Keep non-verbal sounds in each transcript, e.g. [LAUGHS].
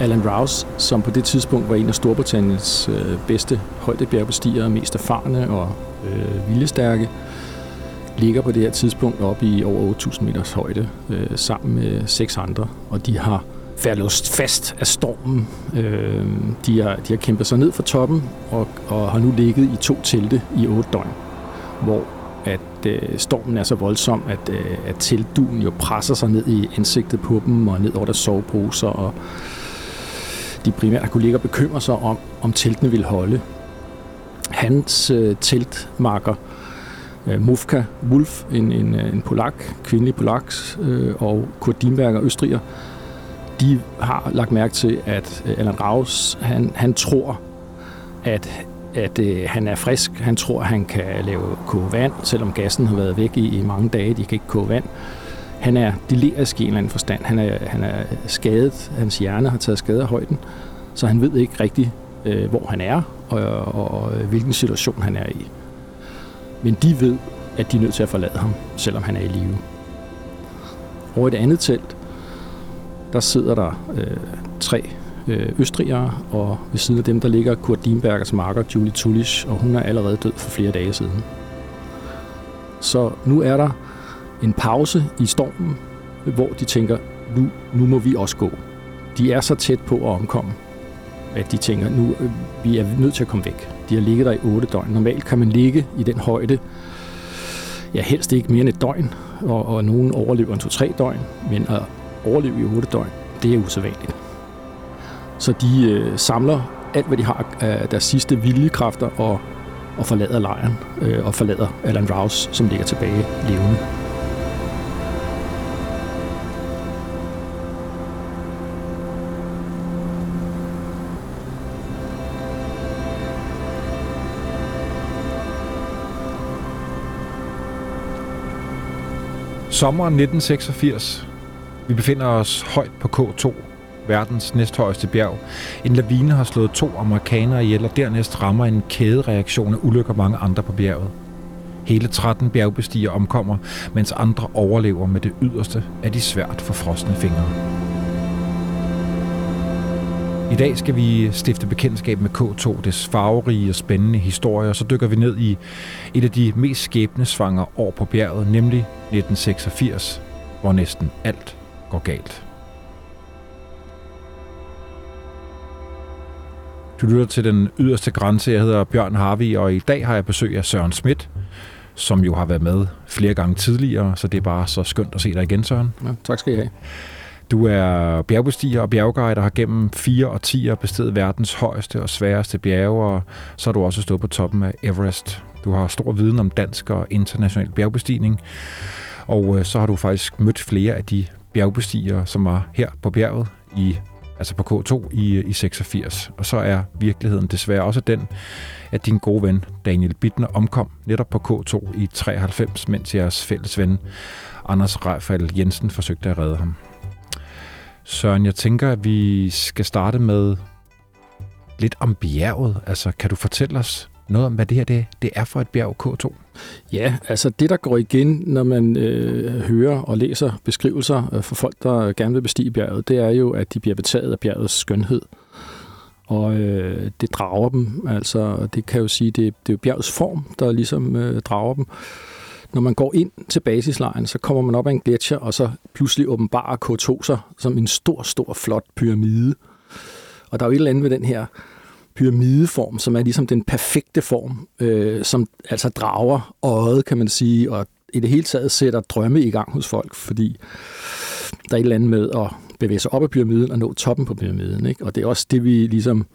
Alan Rouse, som på det tidspunkt var en af Storbritanniens øh, bedste højdebjergbestigere, mest erfarne og øh, viljestærke, ligger på det her tidspunkt oppe i over 8.000 meters højde øh, sammen med seks andre, og de har færlåst fast af stormen. Øh, de, har, de har kæmpet sig ned fra toppen og, og har nu ligget i to telte i otte døgn, hvor at øh, stormen er så voldsom, at, øh, at teltduen jo presser sig ned i ansigtet på dem og ned over deres soveposer, og de primært har kunne ligge og bekymre sig om, om teltene vil holde. Hans øh, teltmarker, øh, Mufka Wolf, en, en, øh, en polak, kvindelig polak, øh, og Kurt Dimberger, østriger, de har lagt mærke til, at øh, Allan Raus, han, han tror, at, at øh, han er frisk. Han tror, at han kan lave koge vand, selvom gassen har været væk i, i mange dage. De kan ikke koge vand. Han er delirisk i en eller anden forstand. Han er, han er skadet. Hans hjerne har taget skade af højden. Så han ved ikke rigtigt, øh, hvor han er, og, og, og hvilken situation han er i. Men de ved, at de er nødt til at forlade ham, selvom han er i live. Over i det andet telt, der sidder der øh, tre øh, østrigere, og ved siden af dem, der ligger Kurt Dienbergers marker, Julie Tullisch, og hun er allerede død for flere dage siden. Så nu er der en pause i stormen, hvor de tænker, nu, nu må vi også gå. De er så tæt på at omkomme, at de tænker, nu øh, vi er nødt til at komme væk. De har ligget der i otte døgn. Normalt kan man ligge i den højde, ja helst ikke mere end et døgn, og, og nogen overlever en to-tre døgn, men at overleve i otte døgn, det er usædvanligt. Så de øh, samler alt, hvad de har af deres sidste viljekræfter og, og forlader lejren øh, og forlader Alan Rouse, som ligger tilbage levende. Sommeren 1986. Vi befinder os højt på K2, verdens næsthøjeste bjerg. En lavine har slået to amerikanere ihjel, og dernæst rammer en kædereaktion af ulykker mange andre på bjerget. Hele 13 bjergbestiger omkommer, mens andre overlever med det yderste af de svært forfrosne fingre. I dag skal vi stifte bekendtskab med K2, dets farverige og spændende historie, og så dykker vi ned i et af de mest skæbnesvangre år på bjerget, nemlig 1986, hvor næsten alt går galt. Du lytter til den yderste grænse. Jeg hedder Bjørn Harvi, og i dag har jeg besøg af Søren Schmidt, som jo har været med flere gange tidligere, så det er bare så skønt at se dig igen, Søren. Ja, tak skal I have. Du er bjergbestiger og bjergguide, der har gennem fire årtier bestedet verdens højeste og sværeste bjerge, og så har du også stået på toppen af Everest. Du har stor viden om dansk og international bjergbestigning, og øh, så har du faktisk mødt flere af de bjergbestigere, som var her på bjerget i altså på K2 i, i 86. Og så er virkeligheden desværre også den, at din gode ven Daniel Bittner omkom netop på K2 i 93, mens jeres fælles ven Anders Rafael Jensen forsøgte at redde ham. Søren, jeg tænker, at vi skal starte med lidt om bjerget. Altså, kan du fortælle os noget om, hvad det her det, det er for et bjerg K2? Ja, altså det, der går igen, når man øh, hører og læser beskrivelser øh, for folk, der gerne vil bestige bjerget, det er jo, at de bliver betaget af bjergets skønhed. Og øh, det drager dem. Altså, det kan jo sige, det, det er jo bjergets form, der ligesom øh, drager dem. Når man går ind til basislejren, så kommer man op ad en gletscher, og så pludselig åbenbarer K2 sig som en stor, stor, flot pyramide. Og der er jo et eller andet ved den her pyramideform, som er ligesom den perfekte form, øh, som altså drager øjet, kan man sige, og i det hele taget sætter drømme i gang hos folk, fordi der er et eller andet med at bevæge sig op ad pyramiden og nå toppen på pyramiden. Ikke? Og det er også det, vi ligesom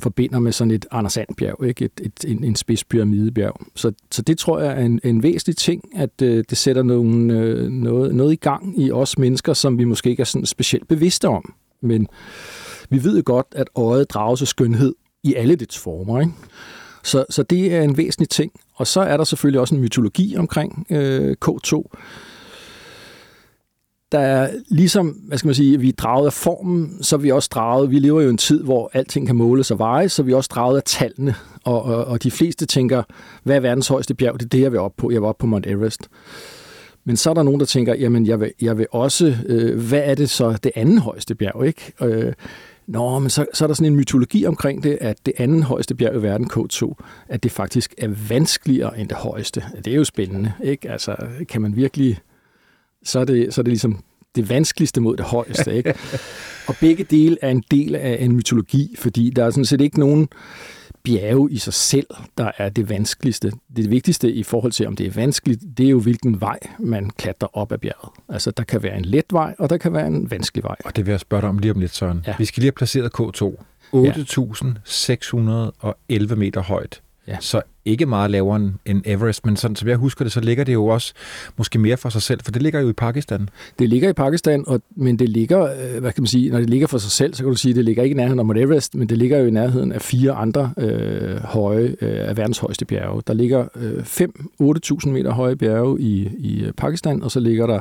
forbinder med sådan et Anders Sandbjerg, ikke? Et, et, en, en spids pyramidebjerg. Så, så det tror jeg er en, en væsentlig ting, at øh, det sætter nogle, øh, noget, noget i gang i os mennesker, som vi måske ikke er sådan specielt bevidste om. Men vi ved jo godt, at øjet drager sig skønhed i alle dets former. Ikke? Så, så det er en væsentlig ting. Og så er der selvfølgelig også en mytologi omkring øh, K2. Der er ligesom, hvad skal man sige, vi er draget af formen, så er vi også draget, vi lever jo i en tid, hvor alting kan måles og vejes, så vi også draget af tallene. Og, og, og de fleste tænker, hvad er verdens højeste bjerg? Det er det, jeg vil op på. Jeg vil op på Mount Everest. Men så er der nogen, der tænker, jamen jeg vil, jeg vil også, øh, hvad er det så det anden højeste bjerg? Ikke? Øh, Nå, men så, så er der sådan en mytologi omkring det, at det anden højeste bjerg i verden, K2, at det faktisk er vanskeligere end det højeste. Det er jo spændende, ikke? Altså, kan man virkelig... Så er det, så er det ligesom det vanskeligste mod det højeste, ikke? [LAUGHS] Og begge dele er en del af en mytologi, fordi der er sådan set ikke nogen bjerge i sig selv, der er det vanskeligste. Det vigtigste i forhold til, om det er vanskeligt, det er jo, hvilken vej man klatrer op ad bjerget. Altså, der kan være en let vej, og der kan være en vanskelig vej. Og det vil jeg spørge dig om lige om lidt, Søren. Ja. Vi skal lige have placeret K2. 8.611 meter højt. Ja. Så ikke meget lavere end Everest, men sådan som jeg husker det, så ligger det jo også måske mere for sig selv, for det ligger jo i Pakistan. Det ligger i Pakistan, og, men det ligger, øh, hvad kan man sige, når det ligger for sig selv, så kan du sige, at det ligger ikke i nærheden af Mount Everest, men det ligger jo i nærheden af fire andre øh, høje, øh, af verdens højeste bjerge. Der ligger øh, 5-8.000 meter høje bjerge i, i øh, Pakistan, og så ligger der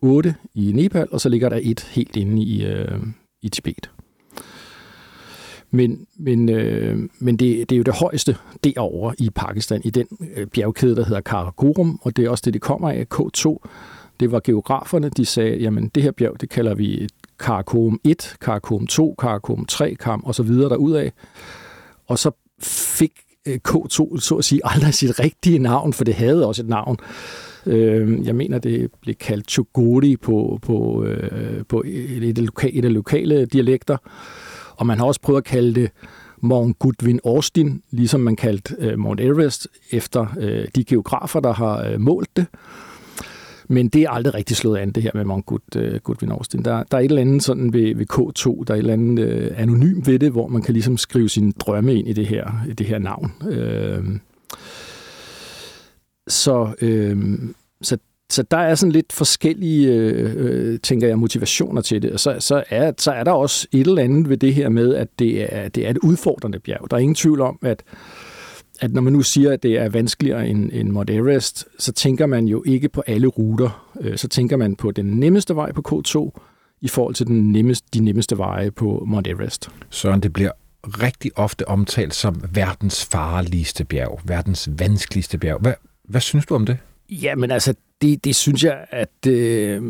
8 i Nepal, og så ligger der et helt inde i, øh, i Tibet. Men, men, øh, men det, det er jo det højeste derovre i Pakistan, i den øh, bjergkæde, der hedder Karakorum, og det er også det, det kommer af, K2. Det var geograferne, de sagde, jamen det her bjerg, det kalder vi Karakorum 1, Karakorum 2, Karakorum 3, Kam og så videre derudad. Og så fik øh, K2, så at sige, [LAUGHS] aldrig sit rigtige navn, for det havde også et navn. Øh, jeg mener, det blev kaldt Chogori på, på, øh, på et, et, lokale, et af lokale dialekter. Og man har også prøvet at kalde det Mount Goodwin Austin, ligesom man kaldte øh, Mount Everest, efter øh, de geografer, der har øh, målt det. Men det er aldrig rigtig slået an, det her med Mount Good, øh, Goodwin Austin. Der, der er et eller andet sådan ved, ved K2, der er et eller andet øh, anonym ved det, hvor man kan ligesom skrive sine drømme ind i det her, i det her navn. Øh, så, øh, så så der er sådan lidt forskellige, øh, tænker jeg, motivationer til det. Og så, så, er, så er der også et eller andet ved det her med, at det er, det er et udfordrende bjerg. Der er ingen tvivl om, at, at når man nu siger, at det er vanskeligere end, end Mount Everest, så tænker man jo ikke på alle ruter. Øh, så tænker man på den nemmeste vej på K2 i forhold til den nemmeste, de nemmeste veje på Mount Everest. Søren, det bliver rigtig ofte omtalt som verdens farligste bjerg, verdens vanskeligste bjerg. Hvad, hvad synes du om det? Ja, men altså, det, det synes jeg, at øh,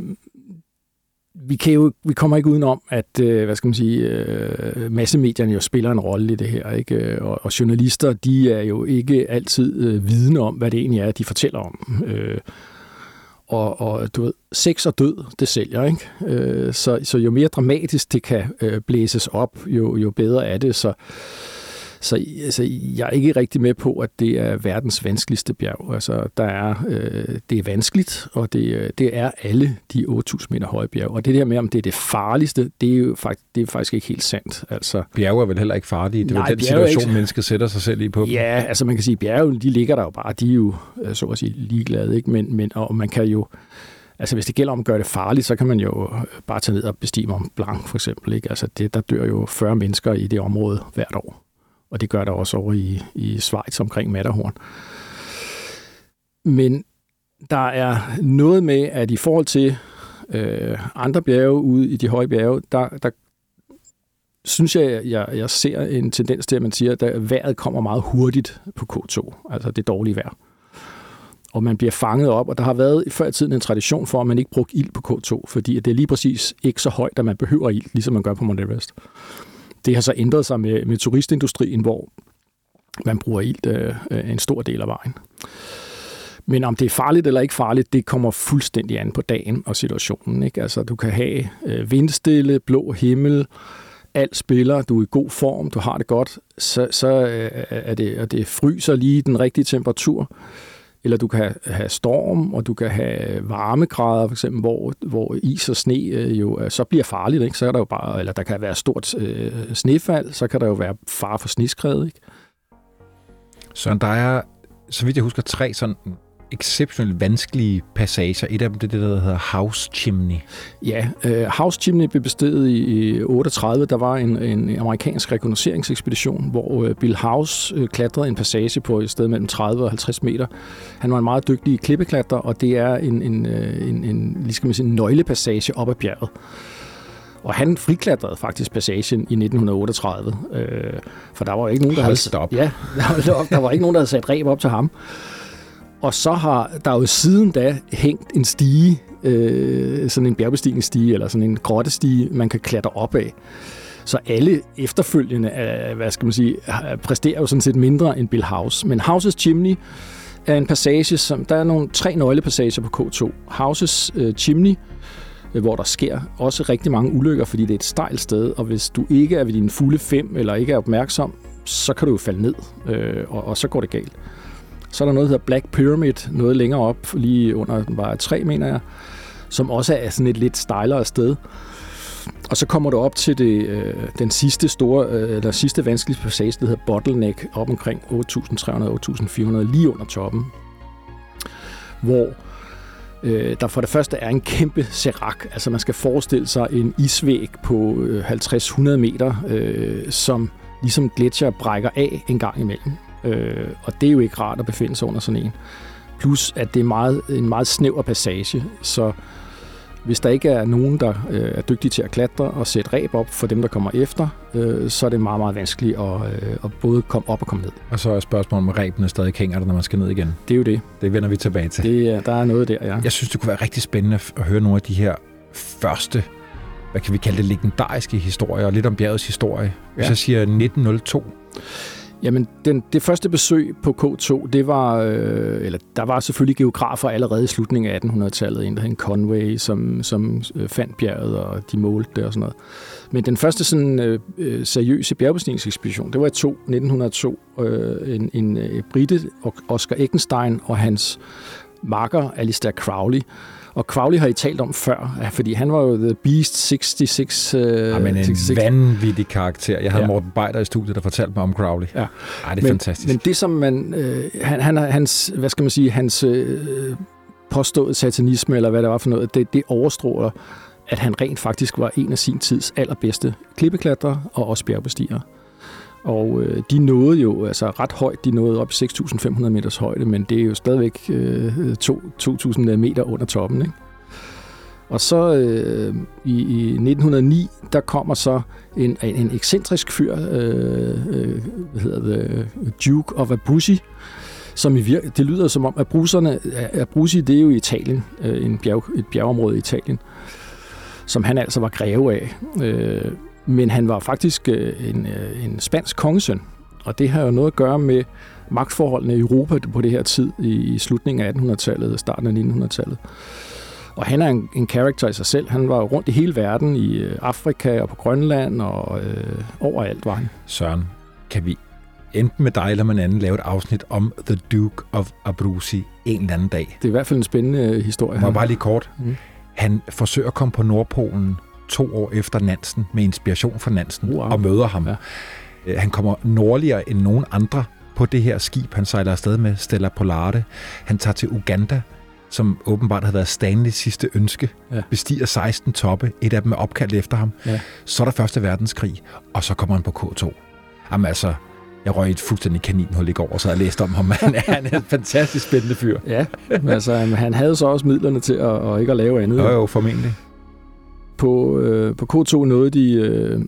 vi, kan jo, vi kommer ikke udenom, at øh, hvad skal man sige, øh, massemedierne jo spiller en rolle i det her. Ikke? Øh, og, og journalister, de er jo ikke altid øh, vidne om, hvad det egentlig er, de fortæller om. Øh, og, og du ved, sex og død, det sælger, ikke? Øh, så, så jo mere dramatisk det kan øh, blæses op, jo, jo bedre er det. Så så altså, jeg er ikke rigtig med på, at det er verdens vanskeligste bjerg. Altså, der er, øh, det er vanskeligt, og det, det er alle de 8.000 meter høje bjerg. Og det der med, om det er det farligste, det er jo faktisk, det er faktisk ikke helt sandt. Altså, bjerge er vel heller ikke farlige? Det er nej, den situation, ikke... mennesket sætter sig selv i på Ja, altså man kan sige, bjerge, de ligger der jo bare. De er jo, øh, så at sige, ligeglade. Ikke? Men, men, og man kan jo Altså hvis det gælder om at gøre det farligt, så kan man jo bare tage ned og bestige Mont Blanc for eksempel. Ikke? Altså det, der dør jo 40 mennesker i det område hvert år og det gør der også over i, i Schweiz omkring Matterhorn. Men der er noget med, at i forhold til øh, andre bjerge ude i de høje bjerge, der, der synes jeg, jeg, jeg ser en tendens til, at man siger, at vejret kommer meget hurtigt på K2, altså det dårlige vejr. Og man bliver fanget op, og der har været før i tiden en tradition for, at man ikke brugte ild på K2, fordi det er lige præcis ikke så højt, at man behøver ild, ligesom man gør på Mount Everest. Det har så ændret sig med, med turistindustrien, hvor man bruger ilt øh, øh, en stor del af vejen. Men om det er farligt eller ikke farligt, det kommer fuldstændig an på dagen og situationen. Ikke? Altså, du kan have øh, vindstille, blå himmel, alt spiller, du er i god form, du har det godt, så, så øh, er det, og det fryser lige den rigtige temperatur, eller du kan have storm, og du kan have varmegrader, for eksempel, hvor, hvor is og sne øh, jo øh, så bliver farligt, ikke? så er der jo bare, eller der kan være stort øh, snefald, så kan der jo være far for sniskred, ikke? Så der er, så vidt jeg husker, tre sådan exceptionelt vanskelige passager. Et af dem det, det der hedder House Chimney. Ja, uh, House Chimney blev bestedet i, i 38. Der var en, en amerikansk rekognoseringsekspedition, hvor uh, Bill House uh, klatrede en passage på et sted mellem 30 og 50 meter. Han var en meget dygtig klippeklatrer, og det er en, en, en, en, lige skal man sige, en nøglepassage op ad bjerget. Og han friklatrede faktisk passagen i 1938, øh, for der var jo ikke nogen, der Hold havde... Op. Ja, [LAUGHS] der, der var ikke nogen, der havde sat reb op til ham. Og så har der jo siden da hængt en stige, øh, sådan en bjergbestigningsstige, eller sådan en grottestige, man kan klatre op af. Så alle efterfølgende, øh, hvad skal man sige, præsterer jo sådan set mindre end Bill House. Men Houses Chimney er en passage, som der er nogle tre nøglepassager på K2. Houses øh, Chimney, øh, hvor der sker også rigtig mange ulykker, fordi det er et stejlt sted, og hvis du ikke er ved dine fulde fem, eller ikke er opmærksom, så kan du jo falde ned, øh, og, og så går det galt. Så er der noget, der hedder Black Pyramid, noget længere op, lige under den var 3, mener jeg, som også er sådan et lidt stejlere sted. Og så kommer du op til det, øh, den sidste store, øh, eller sidste vanskelige passage, der hedder Bottleneck, op omkring 8.300-8.400, lige under toppen, hvor øh, der for det første er en kæmpe serak. Altså man skal forestille sig en isvæg på øh, 50-100 meter, øh, som ligesom gletsjer brækker af en gang imellem. Øh, og det er jo ikke rart at befinde sig under sådan en. Plus at det er meget, en meget snæver passage, så hvis der ikke er nogen, der øh, er dygtige til at klatre og sætte ræb op for dem, der kommer efter, øh, så er det meget, meget vanskeligt at, øh, at både komme op og komme ned. Og så er spørgsmålet, om ræbene stadig hænger der, når man skal ned igen. Det er jo det. Det vender vi tilbage til. Det, der er noget der, ja. Jeg synes, det kunne være rigtig spændende at høre nogle af de her første, hvad kan vi kalde det, legendariske historier, og lidt om bjergets historie. Hvis ja. jeg siger 1902, Jamen, den, det første besøg på K2, det var, øh, eller der var selvfølgelig geografer allerede i slutningen af 1800-tallet, en der hed Conway, som, som øh, fandt bjerget, og de målte det og sådan noget. Men den første sådan øh, øh seriøse bjergbestigningsekspedition, det var i 2, 1902, øh, en, en øh, brite, Oscar Eckenstein og hans makker Alistair Crowley, og Crowley har I talt om før, fordi han var jo The Beast 66. Uh, ja, men en 66. vanvittig karakter. Jeg havde ja. Morten Beider i studiet, der fortalte mig om Crowley. Ja. Ej, det er men, fantastisk. Men det, som man... Øh, han, han, hans, hvad skal man sige, hans øh, påstået satanisme, eller hvad det var for noget, det, det overstråler, at han rent faktisk var en af sin tids allerbedste klippeklatre og også bjergbestigere. Og øh, de nåede jo altså ret højt, de nåede op i 6.500 meters højde, men det er jo stadigvæk øh, 2.000 meter under toppen. Ikke? Og så øh, i, i 1909, der kommer så en, en en ekscentrisk fyr, øh, øh, hvad hedder det, Duke of Abruzzi, som i vir- det lyder som om, at bruserne, Abruzzi, det er jo i Italien, øh, en bjerg, et bjergeområde i Italien, som han altså var greve af. Øh, men han var faktisk øh, en, øh, en spansk kongesøn, og det har jo noget at gøre med magtforholdene i Europa på det her tid i, slutningen af 1800-tallet og starten af 1900-tallet. Og han er en, en karakter i sig selv. Han var rundt i hele verden, i øh, Afrika og på Grønland og øh, overalt var han. Søren, kan vi enten med dig eller med en anden lave et afsnit om The Duke of Abruzzi en eller anden dag? Det er i hvert fald en spændende historie. Må bare lige kort? Mm. Han forsøger at komme på Nordpolen to år efter Nansen med inspiration fra Nansen wow. og møder ham. Ja. Øh, han kommer nordligere end nogen andre på det her skib, han sejler afsted med, Stella Polare. Han tager til Uganda, som åbenbart har været Stanleys sidste ønske, ja. bestiger 16 toppe, et af dem er opkaldt efter ham. Ja. Så er der Første Verdenskrig, og så kommer han på K2. Jamen altså, jeg røg et fuldstændig kaninhul i går, og så har jeg læst om ham. [LAUGHS] Han er, han er en fantastisk spændende fyr. Ja, men altså, han havde så også midlerne til at, og ikke at lave andet. Jo, jo, formentlig. På, øh, på K2 nåede de øh,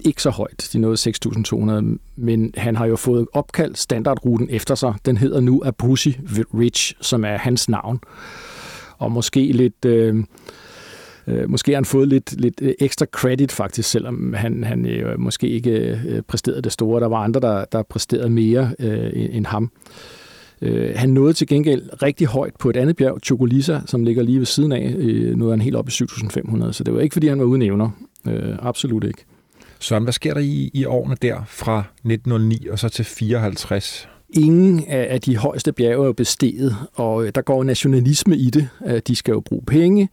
ikke så højt. De nåede 6.200, men han har jo fået opkaldt standardruten efter sig. Den hedder nu Abusi Ridge, som er hans navn. Og måske lidt... Øh, Øh, måske har han fået lidt, lidt øh, ekstra credit faktisk, selvom han, han øh, måske ikke øh, præsterede det store. Der var andre, der, der præsterede mere øh, end ham. Øh, han nåede til gengæld rigtig højt på et andet bjerg, Chocolisa, som ligger lige ved siden af. Øh, nåede han helt op i 7.500, så det var ikke, fordi han var uden evner. Øh, absolut ikke. Søren, hvad sker der i, i årene der fra 1909 og så til 54? Ingen af de højeste bjerge er jo besteget, og øh, der går nationalisme i det. De skal jo bruge penge,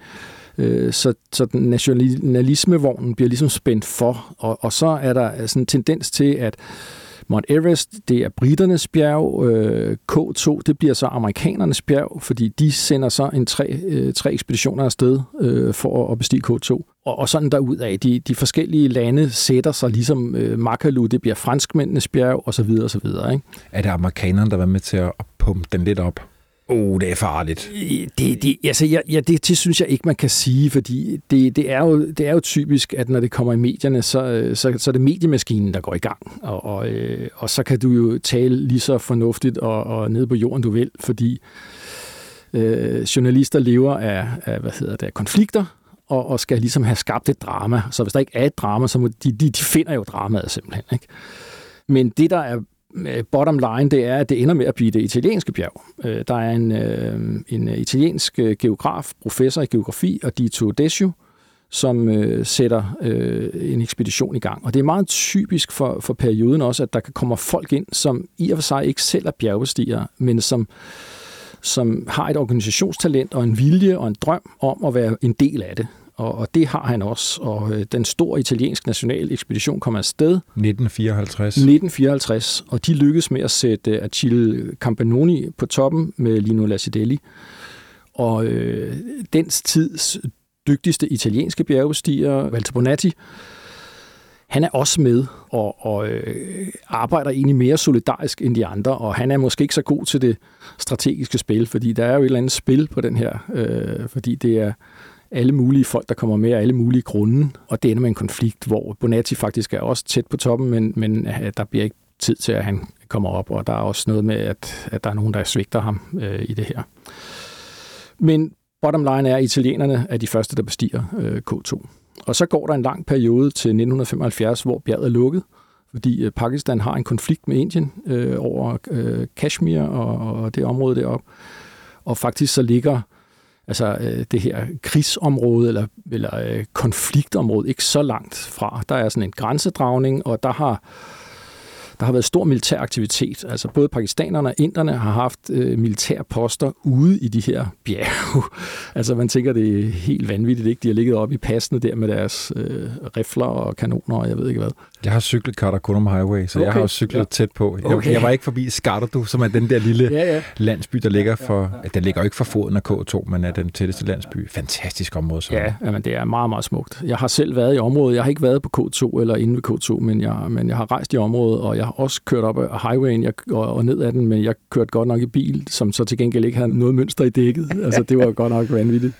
øh, så, så nationalismevognen bliver ligesom spændt for, og, og så er der sådan en tendens til, at Mount Everest, det er briternes bjerg. Øh, K2, det bliver så amerikanernes bjerg, fordi de sender så en tre, øh, tre ekspeditioner afsted øh, for at bestige K2. Og, og sådan derudad. De, de forskellige lande sætter sig ligesom øh, Makalu, det bliver franskmændenes bjerg, og så videre, og så videre. Ikke? Er det amerikanerne, der var med til at pumpe den lidt op? Oh, det er farligt. Det, det, altså, ja, ja, det, det synes jeg ikke, man kan sige, fordi det, det, er jo, det er jo typisk, at når det kommer i medierne, så, øh, så, så er det mediemaskinen, der går i gang. Og, og, øh, og så kan du jo tale lige så fornuftigt og, og nede på jorden, du vil, fordi øh, journalister lever af, af, hvad hedder det, af konflikter, og, og skal ligesom have skabt et drama. Så hvis der ikke er et drama, så må de, de, de finder jo dramaet simpelthen. Ikke? Men det, der er Øh, bottom line, det er, at det ender med at blive det italienske bjerg. Øh, der er en, øh, en italiensk geograf, professor i geografi, og Dito Desio, som øh, sætter øh, en ekspedition i gang. Og det er meget typisk for, for perioden også, at der kan komme folk ind, som i og for sig ikke selv er bjergbestigere, men som, som har et organisationstalent og en vilje og en drøm om at være en del af det. Og, og det har han også. Og øh, den store italienske national ekspedition kommer afsted. 1954. 1954. Og de lykkedes med at sætte Achille Campanoni på toppen med Lino Lacidelli. Og øh, dens tids dygtigste italienske bjergbestiger, Walter Bonatti, han er også med og, og øh, arbejder egentlig mere solidarisk end de andre, og han er måske ikke så god til det strategiske spil, fordi der er jo et eller andet spil på den her, øh, fordi det er alle mulige folk, der kommer med alle mulige grunde, og det ender med en konflikt, hvor Bonatti faktisk er også tæt på toppen, men, men øh, der bliver ikke tid til, at han kommer op, og der er også noget med, at, at der er nogen, der svigter ham øh, i det her. Men bottom line er, at italienerne er de første, der bestiger øh, K2. Og så går der en lang periode til 1975, hvor bjerget er lukket, fordi øh, Pakistan har en konflikt med Indien øh, over øh, Kashmir og, og det område deroppe. Og faktisk så ligger altså øh, det her krigsområde eller, eller øh, konfliktområde ikke så langt fra. Der er sådan en grænsedragning, og der har der har været stor militær aktivitet. Altså både pakistanerne og inderne har haft øh, militære poster ude i de her bjerge. [LAUGHS] altså man tænker, det er helt vanvittigt, ikke? De har ligget oppe i passene der med deres øh, rifler og kanoner, og jeg ved ikke hvad. Jeg har cyklet Karakorum Highway, så okay. jeg har også cyklet ja. tæt på. Jeg, okay. jeg var ikke forbi Skarterdu, som er den der lille ja, ja. landsby, der ligger for... Ja. Den ligger jo ikke for foden af K2, men er den tætteste landsby. Fantastisk område. Så. Ja, men det er meget, meget smukt. Jeg har selv været i området. Jeg har ikke været på K2 eller inde ved K2, men jeg, men jeg har rejst i området, og jeg har også kørt op ad highwayen jeg, og, og ned ad den, men jeg kørte godt nok i bil, som så til gengæld ikke havde noget mønster i dækket. [LAUGHS] Altså, det var godt nok vanvittigt.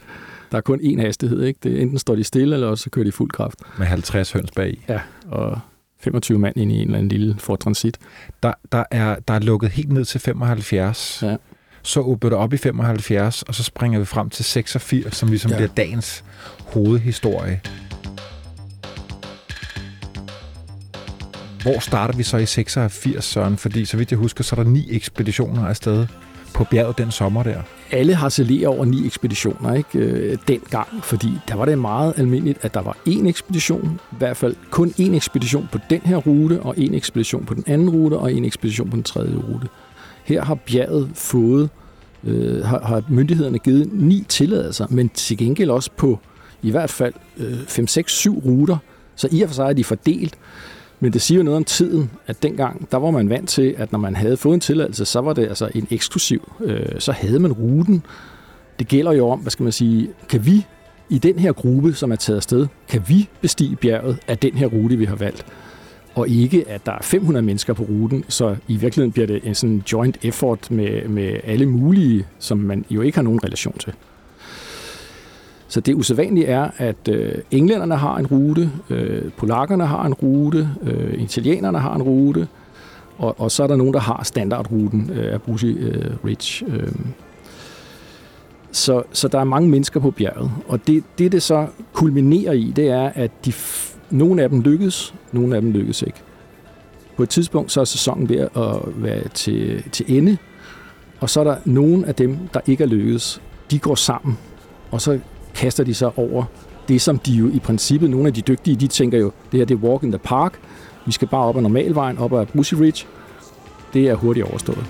Der er kun én hastighed, ikke? Det, enten står de stille, eller også kører de fuld kraft. Med 50 høns bag Ja, og 25 mand ind i en eller anden lille Ford Transit. Der, der, er, der er lukket helt ned til 75. Ja. Så åbner det op i 75, og så springer vi frem til 86, som ligesom ja. bliver dagens hovedhistorie. Hvor starter vi så i 86, Søren? Fordi så vidt jeg husker, så er der ni ekspeditioner afsted på bjerget den sommer der. Alle har harcelerer over ni ekspeditioner ikke? Øh, dengang, fordi der var det meget almindeligt, at der var én ekspedition, i hvert fald kun én ekspedition på den her rute, og en ekspedition på den anden rute, og en ekspedition på den tredje rute. Her har bjerget fået, øh, har, har myndighederne givet ni tilladelser, men til gengæld også på i hvert fald 5, 6, 7 ruter, så i og for sig er de fordelt, men det siger jo noget om tiden, at dengang, der var man vant til, at når man havde fået en tilladelse, så var det altså en eksklusiv. Øh, så havde man ruten. Det gælder jo om, hvad skal man sige, kan vi i den her gruppe, som er taget afsted, kan vi bestige bjerget af den her rute, vi har valgt? Og ikke, at der er 500 mennesker på ruten, så i virkeligheden bliver det en sådan joint effort med, med alle mulige, som man jo ikke har nogen relation til. Så det usædvanlige er, at øh, englænderne har en rute, øh, polakkerne har en rute, øh, italienerne har en rute, og, og så er der nogen, der har standardruten øh, af Brucey øh, Ridge. Øh. Så, så der er mange mennesker på bjerget, og det, det, det så kulminerer i, det er, at de, nogle af dem lykkes, nogle af dem lykkes ikke. På et tidspunkt så er sæsonen ved at være til, til ende, og så er der nogle af dem, der ikke er lykkedes. De går sammen, og så kaster de sig over det, som de jo i princippet, nogle af de dygtige, de tænker jo, det her det er walk in the park, vi skal bare op ad normalvejen, op ad Bushy Ridge. Det er hurtigt overstået.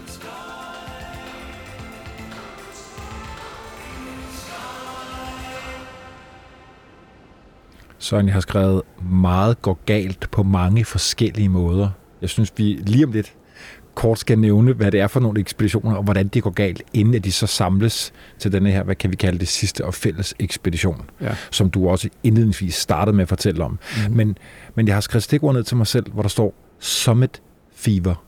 Søren, jeg har skrevet meget går galt på mange forskellige måder. Jeg synes, vi lige om lidt kort skal nævne, hvad det er for nogle ekspeditioner, og hvordan det går galt, inden at de så samles til denne her, hvad kan vi kalde det, sidste og fælles ekspedition, ja. som du også indledningsvis startede med at fortælle om. Mm. Men, men jeg har skrevet stikord ned til mig selv, hvor der står Summit Fever.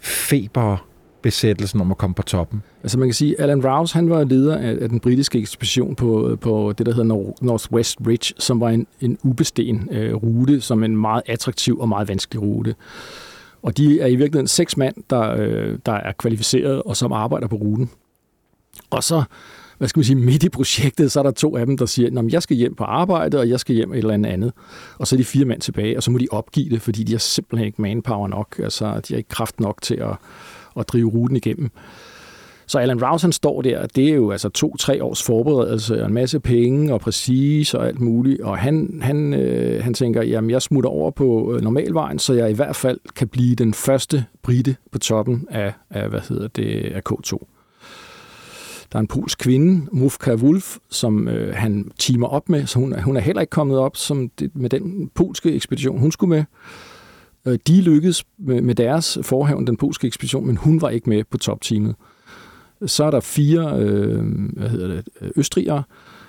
Feber besættelsen om at komme på toppen. Altså man kan sige, Alan Rouse han var leder af, af den britiske ekspedition på, på det, der hedder Northwest Ridge, som var en, en ubesten øh, rute, som en meget attraktiv og meget vanskelig rute. Og de er i virkeligheden seks mand, der, øh, der er kvalificeret og som arbejder på ruten. Og så hvad skal man sige, midt i projektet, så er der to af dem, der siger, at jeg skal hjem på arbejde, og jeg skal hjem et eller andet andet. Og så er de fire mænd tilbage, og så må de opgive det, fordi de har simpelthen ikke manpower nok. Altså, de har ikke kraft nok til at, at drive ruten igennem. Så Alan Rouse, han står der, det er jo altså to-tre års forberedelse, og en masse penge og præcis og alt muligt, og han, han, øh, han tænker, jamen jeg smutter over på øh, normalvejen, så jeg i hvert fald kan blive den første brite på toppen af, af hvad hedder det, af K2. Der er en polsk kvinde, Mufka Wolf, som øh, han timer op med, så hun, hun er heller ikke kommet op som det, med den polske ekspedition, hun skulle med. Øh, de lykkedes med, med deres forhaven, den polske ekspedition, men hun var ikke med på topteamet. Så er der fire øh, hvad hedder det, østrigere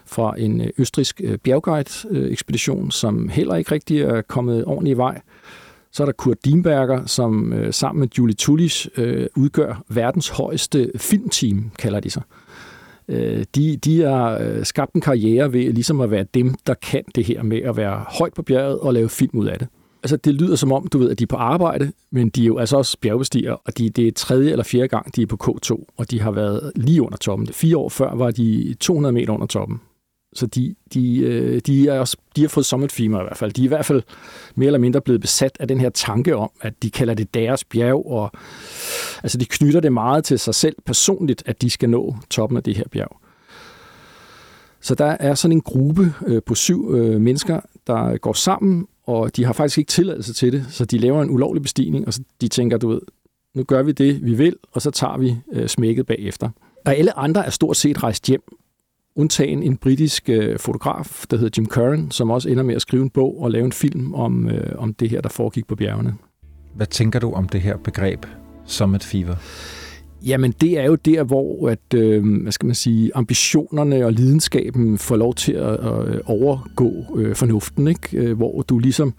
fra en øh, østrisk øh, bjergguide-ekspedition, øh, som heller ikke rigtig er kommet ordentligt i vej. Så er der Kurt Dienberger, som øh, sammen med Julie Tullis øh, udgør verdens højeste filmteam, kalder de sig. Øh, de, de har skabt en karriere ved ligesom at være dem, der kan det her med at være højt på bjerget og lave film ud af det altså det lyder som om, du ved, at de er på arbejde, men de er jo altså også bjergbestiger, og de, det er tredje eller fjerde gang, de er på K2, og de har været lige under toppen. Fire år før var de 200 meter under toppen. Så de, de, øh, de, er også, de har fået summit fever i hvert fald. De er i hvert fald mere eller mindre blevet besat af den her tanke om, at de kalder det deres bjerg, og altså de knytter det meget til sig selv personligt, at de skal nå toppen af det her bjerg. Så der er sådan en gruppe øh, på syv øh, mennesker, der går sammen og de har faktisk ikke tilladelse til det, så de laver en ulovlig bestigning, og så de tænker, du ved, nu gør vi det, vi vil, og så tager vi øh, smækket bagefter. Og alle andre er stort set rejst hjem, undtagen en britisk øh, fotograf, der hedder Jim Curran, som også ender med at skrive en bog og lave en film om, øh, om det her, der foregik på bjergene. Hvad tænker du om det her begreb, Summit Fever? Jamen, det er jo der, hvor at, øh, hvad skal man sige, ambitionerne og lidenskaben får lov til at, at øh, overgå øh, fornuften, ikke? Øh, hvor du ligesom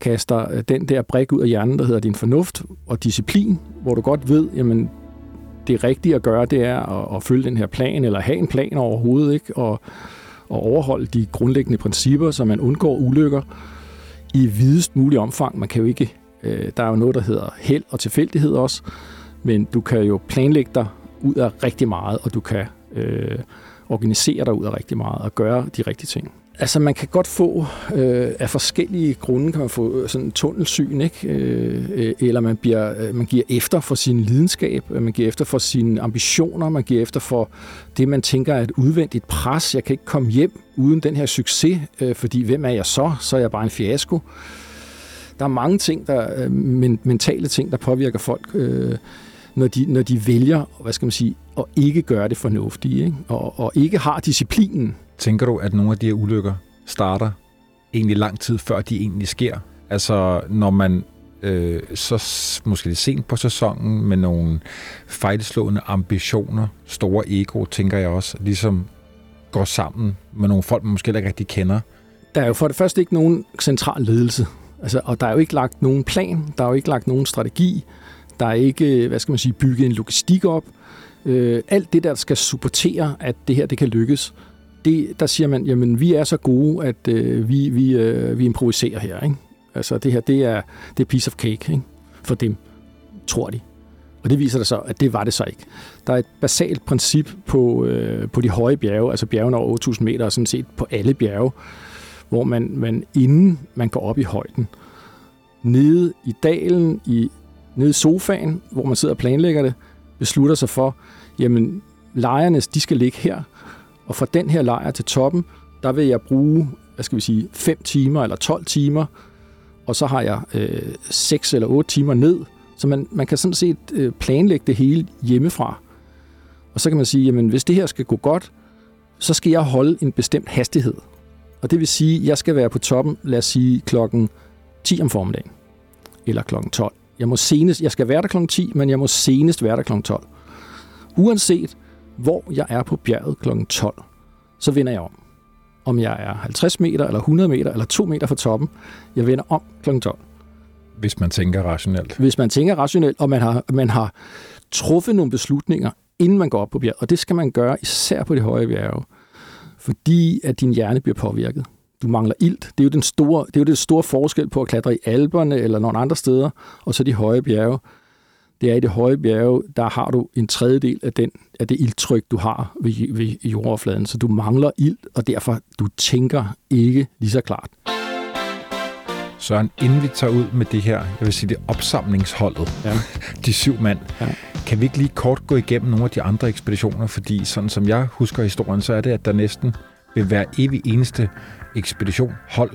kaster den der brik ud af hjernen, der hedder din fornuft og disciplin, hvor du godt ved, jamen, det rigtige at gøre, det er at, at følge den her plan, eller have en plan overhovedet, ikke? Og, og overholde de grundlæggende principper, så man undgår ulykker i videst mulig omfang. Man kan jo ikke, øh, der er jo noget, der hedder held og tilfældighed også, men du kan jo planlægge dig ud af rigtig meget, og du kan øh, organisere dig ud af rigtig meget og gøre de rigtige ting. Altså man kan godt få, øh, af forskellige grunde kan man få øh, sådan en tunnelsyn, ikke? Øh, eller man, bliver, øh, man giver efter for sin lidenskab, øh, man giver efter for sine ambitioner, man giver efter for det, man tænker er et udvendigt pres. Jeg kan ikke komme hjem uden den her succes, øh, fordi hvem er jeg så? Så er jeg bare en fiasko. Der er mange ting, der, øh, mentale ting, der påvirker folk. Øh, når de, når de vælger, hvad skal man sige, at ikke gøre det fornuftige, ikke? Og, og ikke har disciplinen. Tænker du, at nogle af de her ulykker starter egentlig lang tid før de egentlig sker? Altså, når man øh, så måske lidt sent på sæsonen med nogle fejlslående ambitioner, store ego, tænker jeg også, ligesom går sammen med nogle folk, man måske ikke rigtig kender. Der er jo for det første ikke nogen central ledelse. Altså, og der er jo ikke lagt nogen plan, der er jo ikke lagt nogen strategi. Der er ikke, hvad skal man sige, bygget en logistik op. Øh, alt det, der skal supportere, at det her det kan lykkes, det, der siger man, jamen vi er så gode, at øh, vi, vi, øh, vi improviserer her. Ikke? Altså det her, det er, det er piece of cake ikke? for dem, tror de. Og det viser der så, at det var det så ikke. Der er et basalt princip på, øh, på de høje bjerge, altså bjergene over 8000 meter, og sådan set på alle bjerge, hvor man, man inden man går op i højden, nede i dalen, i nede i sofaen, hvor man sidder og planlægger det, beslutter sig for, jamen lejrene, de skal ligge her, og fra den her lejr til toppen, der vil jeg bruge, hvad skal vi sige, 5 timer eller 12 timer, og så har jeg øh, 6 eller 8 timer ned, så man, man kan sådan set øh, planlægge det hele hjemmefra. Og så kan man sige, jamen hvis det her skal gå godt, så skal jeg holde en bestemt hastighed. Og det vil sige, at jeg skal være på toppen, lad os sige klokken 10 om formiddagen, eller klokken 12. Jeg, må senest, jeg skal være der kl. 10, men jeg må senest være der kl. 12. Uanset hvor jeg er på bjerget kl. 12, så vender jeg om. Om jeg er 50 meter, eller 100 meter, eller 2 meter fra toppen, jeg vender om kl. 12. Hvis man tænker rationelt. Hvis man tænker rationelt, og man har, man har truffet nogle beslutninger, inden man går op på bjerget. Og det skal man gøre især på det høje bjerge, fordi at din hjerne bliver påvirket du mangler ilt. Det er jo den store, det er jo det store forskel på at klatre i Alperne eller nogle andre steder, og så de høje bjerge. det er i det høje bjerge, der har du en tredjedel af, den, af det ildtryk, du har ved, ved jordoverfladen. Så du mangler ild, og derfor du tænker ikke lige så klart. Søren, inden vi tager ud med det her, jeg vil sige det opsamlingsholdet, ja. [LAUGHS] de syv mand, ja. kan vi ikke lige kort gå igennem nogle af de andre ekspeditioner? Fordi sådan som jeg husker historien, så er det, at der næsten ved hver evig eneste ekspedition, hold,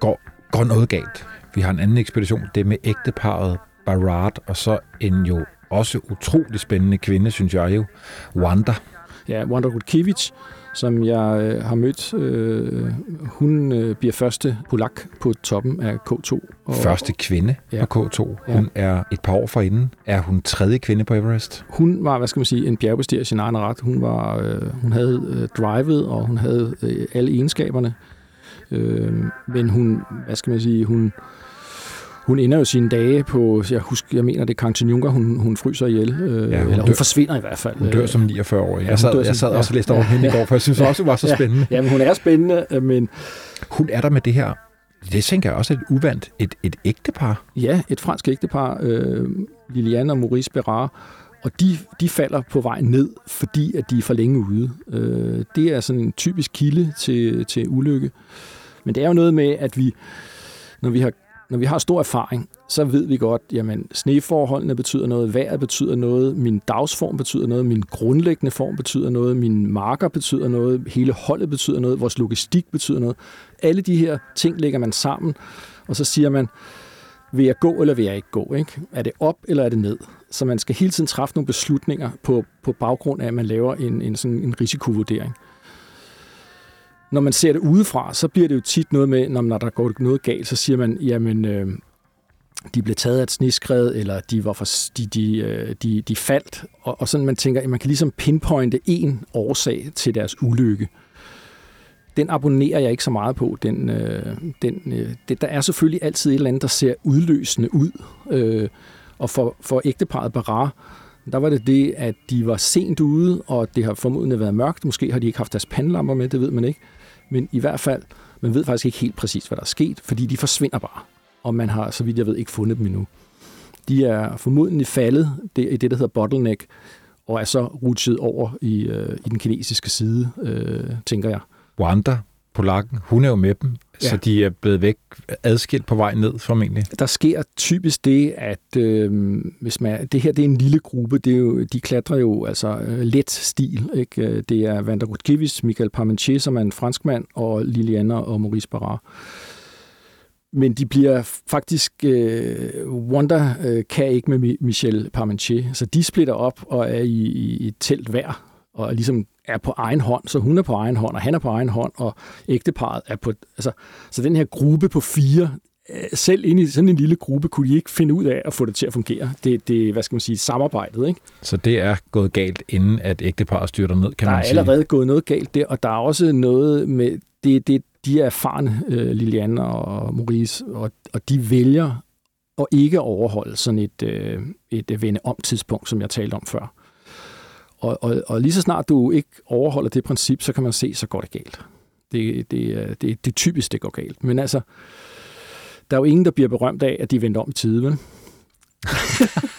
går, går noget galt. Vi har en anden ekspedition, det er med ægteparet Barat, og så en jo også utrolig spændende kvinde, synes jeg jo, Wanda. Ja, Wanda Rutkiewicz, som jeg øh, har mødt. Øh, hun øh, bliver første polak på toppen af K2. Og, første kvinde ja. på K2. Hun ja. er et par år forinden. Er hun tredje kvinde på Everest? Hun var, hvad skal man sige, en bjergbestiger i sin egen ret. Hun, var, øh, hun havde øh, drivet, og hun havde øh, alle egenskaberne. Øh, men hun, hvad skal man sige, hun hun ender jo sine dage på, jeg husker, jeg mener, det er Kanchenjunga, hun, hun fryser ihjel. Øh, ja, hun eller dør, hun forsvinder i hvert fald. Hun dør som 49 år. Jeg, sad, jeg sad også og læste over ja, hende i går, for jeg synes ja, også, hun var så spændende. Ja, men hun er spændende, øh, men... Hun er der med det her det tænker jeg også er et uvandt, et, et ægtepar. Ja, et fransk ægtepar, øh, Liliane og Maurice Berard, og de, de falder på vej ned, fordi at de er for længe ude. Øh, det er sådan en typisk kilde til, til ulykke. Men det er jo noget med, at vi, når vi har når vi har stor erfaring, så ved vi godt, jamen sneforholdene betyder noget, vejret betyder noget, min dagsform betyder noget, min grundlæggende form betyder noget, min marker betyder noget, hele holdet betyder noget, vores logistik betyder noget. Alle de her ting lægger man sammen, og så siger man, vil jeg gå eller vil jeg ikke gå? Ikke? Er det op eller er det ned? Så man skal hele tiden træffe nogle beslutninger på, på baggrund af, at man laver en, en, sådan en risikovurdering når man ser det udefra, så bliver det jo tit noget med, når der går noget galt, så siger man, jamen, øh, de blev taget af et sniskred, eller de, var for, de, de, øh, de, de faldt. Og, og sådan man tænker, at man kan ligesom pinpointe en årsag til deres ulykke. Den abonnerer jeg ikke så meget på. Den, øh, den, øh, det, der er selvfølgelig altid et eller andet, der ser udløsende ud. Øh, og for, for ægteparet Barar, der var det det, at de var sent ude, og det har formodentlig været mørkt. Måske har de ikke haft deres pandelamper med, det ved man ikke. Men i hvert fald, man ved faktisk ikke helt præcis, hvad der er sket, fordi de forsvinder bare. Og man har, så vidt jeg ved, ikke fundet dem endnu. De er formodentlig faldet i det, der hedder bottleneck, og er så rutsjet over i, øh, i den kinesiske side, øh, tænker jeg. Wanda, polakken, hun er jo med dem, ja. så de er blevet væk adskilt på vej ned formentlig. Der sker typisk det, at øh, hvis man, det her det er en lille gruppe, det er jo, de klatrer jo altså øh, let stil. Ikke? Det er Vander Rutkiewicz, Michael Parmentier, som er en franskmand, og Liliana og Maurice Barra. Men de bliver faktisk... Øh, Wanda øh, kan ikke med Michel Parmentier, så de splitter op og er i, i et telt hver, og ligesom er på egen hånd, så hun er på egen hånd, og han er på egen hånd, og ægteparet er på... Altså, så den her gruppe på fire, øh, selv inde i sådan en lille gruppe, kunne de ikke finde ud af at få det til at fungere. Det, det hvad skal man sige, samarbejdet, ikke? Så det er gået galt, inden at ægteparet styrter ned, kan der man sige? Der er allerede gået noget galt der, og der er også noget med... Det, det, de er erfarne, øh, Liliane og Maurice, og, og de vælger at ikke overholde sådan et, øh, et vende om tidspunkt, som jeg talte om før. Og, og, og lige så snart du ikke overholder det princip, så kan man se, så går det galt. Det, det, det, det er typisk, det går galt. Men altså, der er jo ingen, der bliver berømt af, at de vendte om i tide, vel?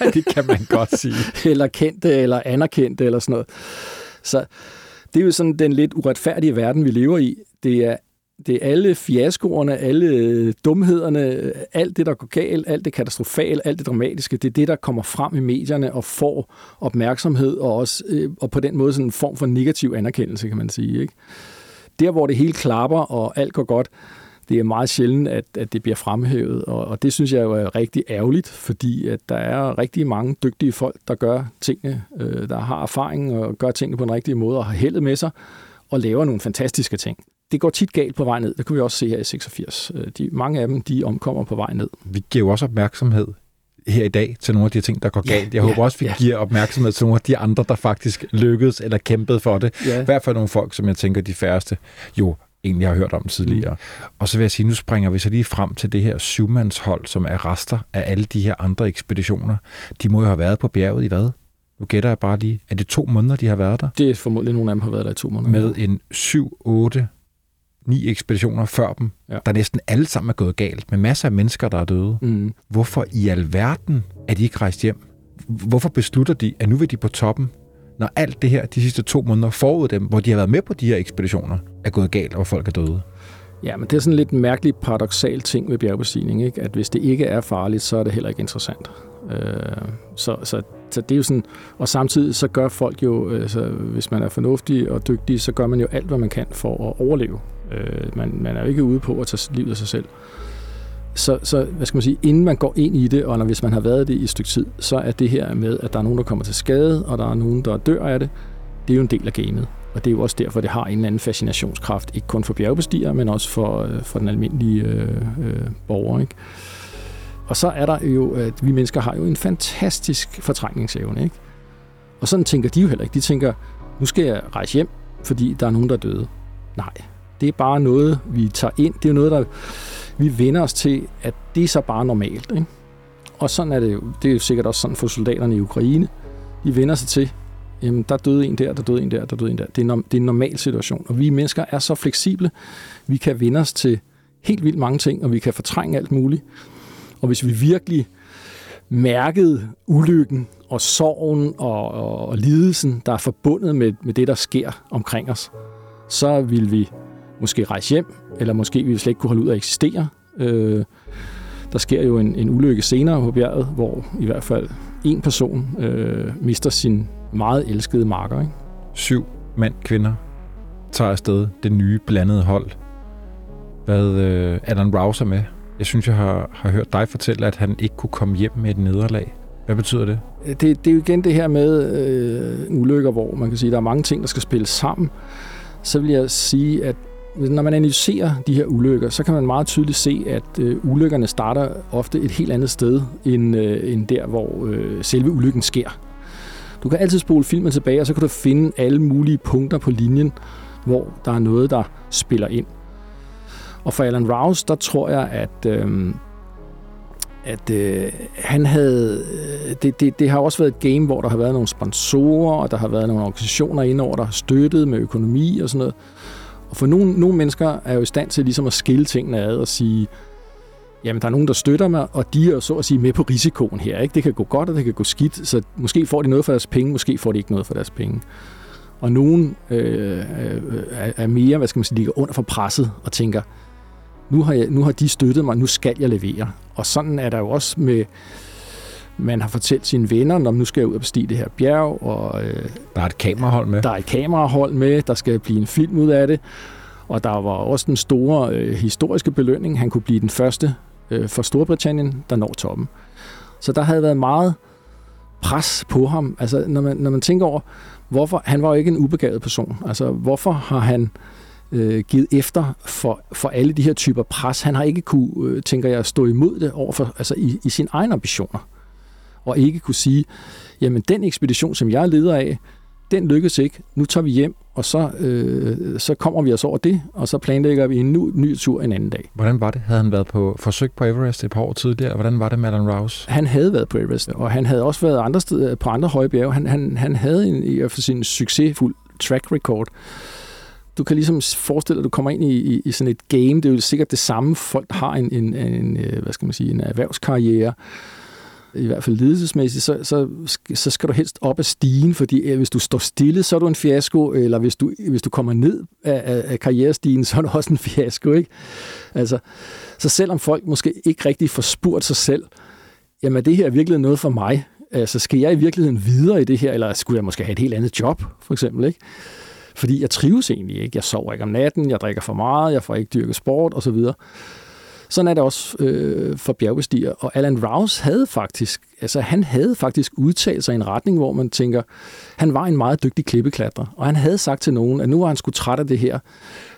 [LAUGHS] det kan man godt sige. [LAUGHS] eller kendte, eller anerkendte, eller sådan noget. Så det er jo sådan den lidt uretfærdige verden, vi lever i. Det er det er alle fiaskoerne, alle øh, dumhederne, øh, alt det, der går galt, alt det katastrofale, alt det dramatiske, det er det, der kommer frem i medierne og får opmærksomhed og også øh, og på den måde sådan en form for negativ anerkendelse, kan man sige. Ikke? Der, hvor det hele klapper og alt går godt, det er meget sjældent, at, at det bliver fremhævet, og, og det synes jeg jo er rigtig ærgerligt, fordi at der er rigtig mange dygtige folk, der gør tingene, øh, der har erfaring og gør tingene på en rigtig måde og har heldet med sig og laver nogle fantastiske ting det går tit galt på vej ned. Det kunne vi også se her i 86. Øh, de, mange af dem, de omkommer på vej ned. Vi giver jo også opmærksomhed her i dag til nogle af de ting, der går galt. Jeg ja, håber også, vi ja. giver opmærksomhed til nogle af de andre, der faktisk lykkedes eller kæmpede for det. Ja. I hvert fald nogle folk, som jeg tænker, de færreste jo egentlig har hørt om tidligere. Mm. Og så vil jeg sige, nu springer vi så lige frem til det her syvmandshold, som er rester af alle de her andre ekspeditioner. De må jo have været på bjerget i hvad? Nu gætter jeg bare lige. Er det to måneder, de har været der? Det er formodentlig, nogle af dem har været der i to måneder. Med en 7-8 ni ekspeditioner før dem, ja. der næsten alle sammen er gået galt, med masser af mennesker, der er døde. Mm. Hvorfor i alverden er de ikke rejst hjem? Hvorfor beslutter de, at nu vil de på toppen, når alt det her de sidste to måneder forud dem, hvor de har været med på de her ekspeditioner, er gået galt, og folk er døde? Ja, men det er sådan lidt en mærkelig paradoxal ting ved bjergbestigning, ikke? at hvis det ikke er farligt, så er det heller ikke interessant. Øh, så, så, så det er jo sådan, og samtidig så gør folk jo, altså, hvis man er fornuftig og dygtig, så gør man jo alt, hvad man kan for at overleve. Øh, man, man er jo ikke ude på at tage livet af sig selv. Så, så hvad skal man sige, inden man går ind i det, og når, hvis man har været det i et stykke tid, så er det her med, at der er nogen, der kommer til skade, og der er nogen, der dør af det, det er jo en del af gamet. Og det er jo også derfor, det har en eller anden fascinationskraft, ikke kun for bjergbestigere, men også for, øh, for den almindelige øh, øh, borger. Ikke? Og så er der jo, at vi mennesker har jo en fantastisk fortrængningsevne. Ikke? Og sådan tænker de jo heller ikke. De tænker, nu skal jeg rejse hjem, fordi der er nogen, der er døde. Nej, det er bare noget, vi tager ind. Det er noget, der vi vender os til, at det er så bare normalt. Ikke? Og sådan er det jo. Det er jo sikkert også sådan for soldaterne i Ukraine. De vender sig til, jamen der døde en der, der døde en der, der døde en der. Det er, det er en normal situation. Og vi mennesker er så fleksible. Vi kan vende os til helt vildt mange ting, og vi kan fortrænge alt muligt. Og hvis vi virkelig mærkede ulykken og sorgen og, og, og lidelsen, der er forbundet med, med det, der sker omkring os, så vil vi måske rejse hjem, eller måske vi slet ikke kunne holde ud at eksistere. Øh, der sker jo en, en ulykke senere på bjerget, hvor i hvert fald en person øh, mister sin meget elskede marker. Ikke? Syv mænd, kvinder tager afsted det nye blandede hold. Hvad øh, Alan Rouse med. Jeg synes, jeg har, har hørt dig fortælle, at han ikke kunne komme hjem med et nederlag. Hvad betyder det? Det, det er jo igen det her med øh, ulykker, hvor man kan sige, at der er mange ting, der skal spille sammen. Så vil jeg sige, at når man analyserer de her ulykker, så kan man meget tydeligt se, at øh, ulykkerne starter ofte et helt andet sted, end, øh, end der, hvor øh, selve ulykken sker. Du kan altid spole filmen tilbage, og så kan du finde alle mulige punkter på linjen, hvor der er noget, der spiller ind. Og for Alan Rouse, der tror jeg, at, øh, at øh, han havde... Øh, det, det, det har også været et game, hvor der har været nogle sponsorer, og der har været nogle organisationer indover, der har støttet med økonomi og sådan noget. Og for nogle, nogle mennesker er jo i stand til ligesom at skille tingene ad og sige, jamen der er nogen, der støtter mig, og de er jo så at sige med på risikoen her. Ikke? Det kan gå godt, og det kan gå skidt, så måske får de noget for deres penge, måske får de ikke noget for deres penge. Og nogen øh, øh, øh er mere, hvad skal man sige, ligger under for presset og tænker, nu har, jeg, nu har de støttet mig, nu skal jeg levere. Og sådan er der jo også med, man har fortalt sine venner, når nu skal jeg ud og bestige det her bjerg. Og, øh, der er et kamerahold med. Der er et kamerahold med, der skal blive en film ud af det. Og der var også den store øh, historiske belønning. Han kunne blive den første øh, for Storbritannien, der når toppen. Så der havde været meget pres på ham. Altså, når man, når man tænker over, hvorfor, han var jo ikke en ubegavet person. Altså, hvorfor har han øh, givet efter for, for alle de her typer pres? Han har ikke kunne, øh, tænker jeg, stå imod det overfor, altså i, i sine egne ambitioner og ikke kunne sige, jamen den ekspedition, som jeg er leder af, den lykkedes ikke. Nu tager vi hjem, og så, øh, så kommer vi os over det, og så planlægger vi en ny, ny tur en anden dag. Hvordan var det? Havde han været på forsøg på Everest et par år tidligere? Hvordan var det med Alan Rouse? Han havde været på Everest, og han havde også været andre steder, på andre høje bjerge. Han, han, han havde en, i hvert fald sin succesfuld track record. Du kan ligesom forestille dig, at du kommer ind i, i, i sådan et game. Det er jo sikkert det samme. Folk har en, en, en hvad skal man sige, en erhvervskarriere i hvert fald ledelsesmæssigt, så, så, så skal du helst op ad stigen, fordi øh, hvis du står stille, så er du en fiasko, eller hvis du, hvis du kommer ned af, af, af karrierestigen, [LAUGHS] så er du også en fiasko. Ikke? Altså, så selvom folk måske ikke rigtig får spurgt sig selv, jamen det her er virkelig noget for mig? Altså, skal jeg i virkeligheden videre i det her, eller skulle jeg måske have et helt andet job, for eksempel? Ikke? Fordi jeg trives egentlig ikke. Jeg sover ikke om natten, jeg drikker for meget, jeg får ikke dyrket sport osv. Sådan er det også øh, for bjergbestiger. Og Alan Rouse havde faktisk, altså han havde faktisk udtalt sig i en retning, hvor man tænker, han var en meget dygtig klippeklatrer. Og han havde sagt til nogen, at nu var han skulle træt af det her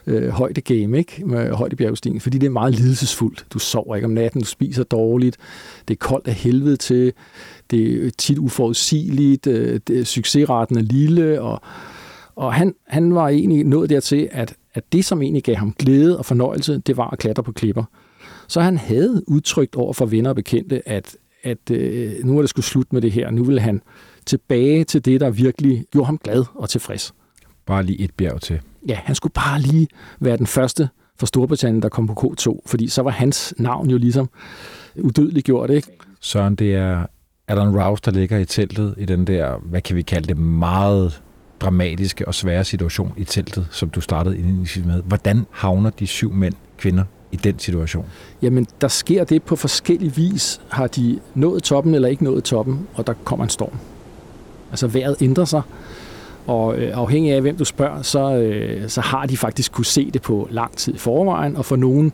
øh, højde game, ikke? Med højde fordi det er meget lidelsesfuldt. Du sover ikke om natten, du spiser dårligt, det er koldt af helvede til, det er tit uforudsigeligt, øh, det, succesraten er lille, og, og han, han var egentlig nået dertil, at, at det, som egentlig gav ham glæde og fornøjelse, det var at klatre på klipper. Så han havde udtrykt over for venner og bekendte, at, at øh, nu er det skulle slut med det her. Nu vil han tilbage til det, der virkelig gjorde ham glad og tilfreds. Bare lige et bjerg til. Ja, han skulle bare lige være den første for Storbritannien, der kom på K2, fordi så var hans navn jo ligesom udødeligt gjort, ikke? Søren, det er Alan Rouse, der ligger i teltet i den der, hvad kan vi kalde det, meget dramatiske og svære situation i teltet, som du startede ind med. Hvordan havner de syv mænd, kvinder, i den situation? Jamen, der sker det på forskellig vis. Har de nået toppen eller ikke nået toppen, og der kommer en storm. Altså vejret ændrer sig, og øh, afhængig af hvem du spørger, så, øh, så har de faktisk kunne se det på lang tid i forvejen, og for nogen,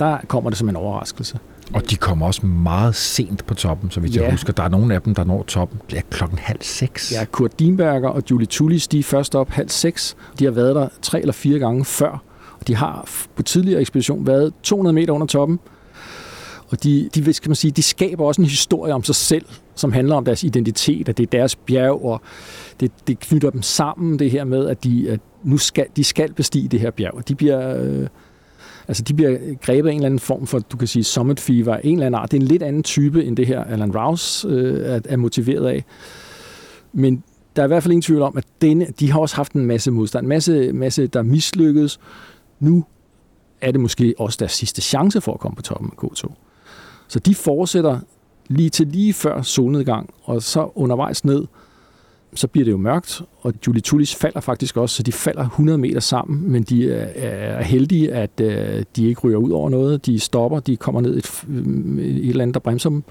der kommer det som en overraskelse. Og de kommer også meget sent på toppen, så vidt ja. jeg husker. Der er nogle af dem, der når toppen ja, klokken halv seks. Ja, Kurt Dienberger og Julie Tullis, de er først op halv seks. De har været der tre eller fire gange før. De har på tidligere ekspedition været 200 meter under toppen. Og de, de, skal man sige, de skaber også en historie om sig selv, som handler om deres identitet, at det er deres bjerg, og det, det knytter dem sammen, det her med, at de, at nu skal, de skal bestige det her bjerg. De bliver, øh, altså de bliver grebet af en eller anden form for, du kan sige, summit fever, en eller anden art. Det er en lidt anden type, end det her Alan Rouse øh, er, er motiveret af. Men der er i hvert fald ingen tvivl om, at denne, de har også haft en masse modstand, en masse, masse der mislykkedes. Nu er det måske også deres sidste chance for at komme på toppen af K2. Så de fortsætter lige til lige før solnedgang, og så undervejs ned, så bliver det jo mørkt, og Julie Tullis falder faktisk også, så de falder 100 meter sammen, men de er heldige, at øh, de ikke ryger ud over noget. De stopper, de kommer ned et, mm, et eller andet, der bremser dem.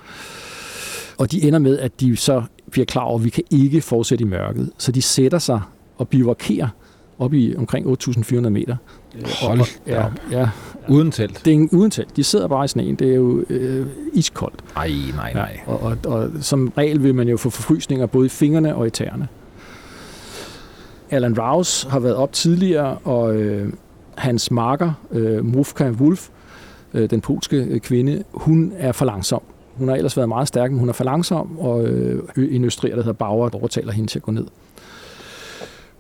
Og de ender med, at de så bliver klar over, at vi kan ikke fortsætte i mørket. Så de sætter sig og bivakerer op i omkring 8.400 meter. Hold ja, ja, Uden telt? Det er en, uden telt. De sidder bare i sneen. Det er jo øh, iskoldt. Nej, nej, nej. Ja, og, og, og som regel vil man jo få forfrysninger både i fingrene og i tæerne. Alan Rouse har været op tidligere, og øh, hans marker, øh, Mufka Wolf, øh, den polske øh, kvinde, hun er for langsom. Hun har ellers været meget stærk, men hun er for langsom, og øh, en østriger, der hedder Bauer, overtaler hende til at gå ned.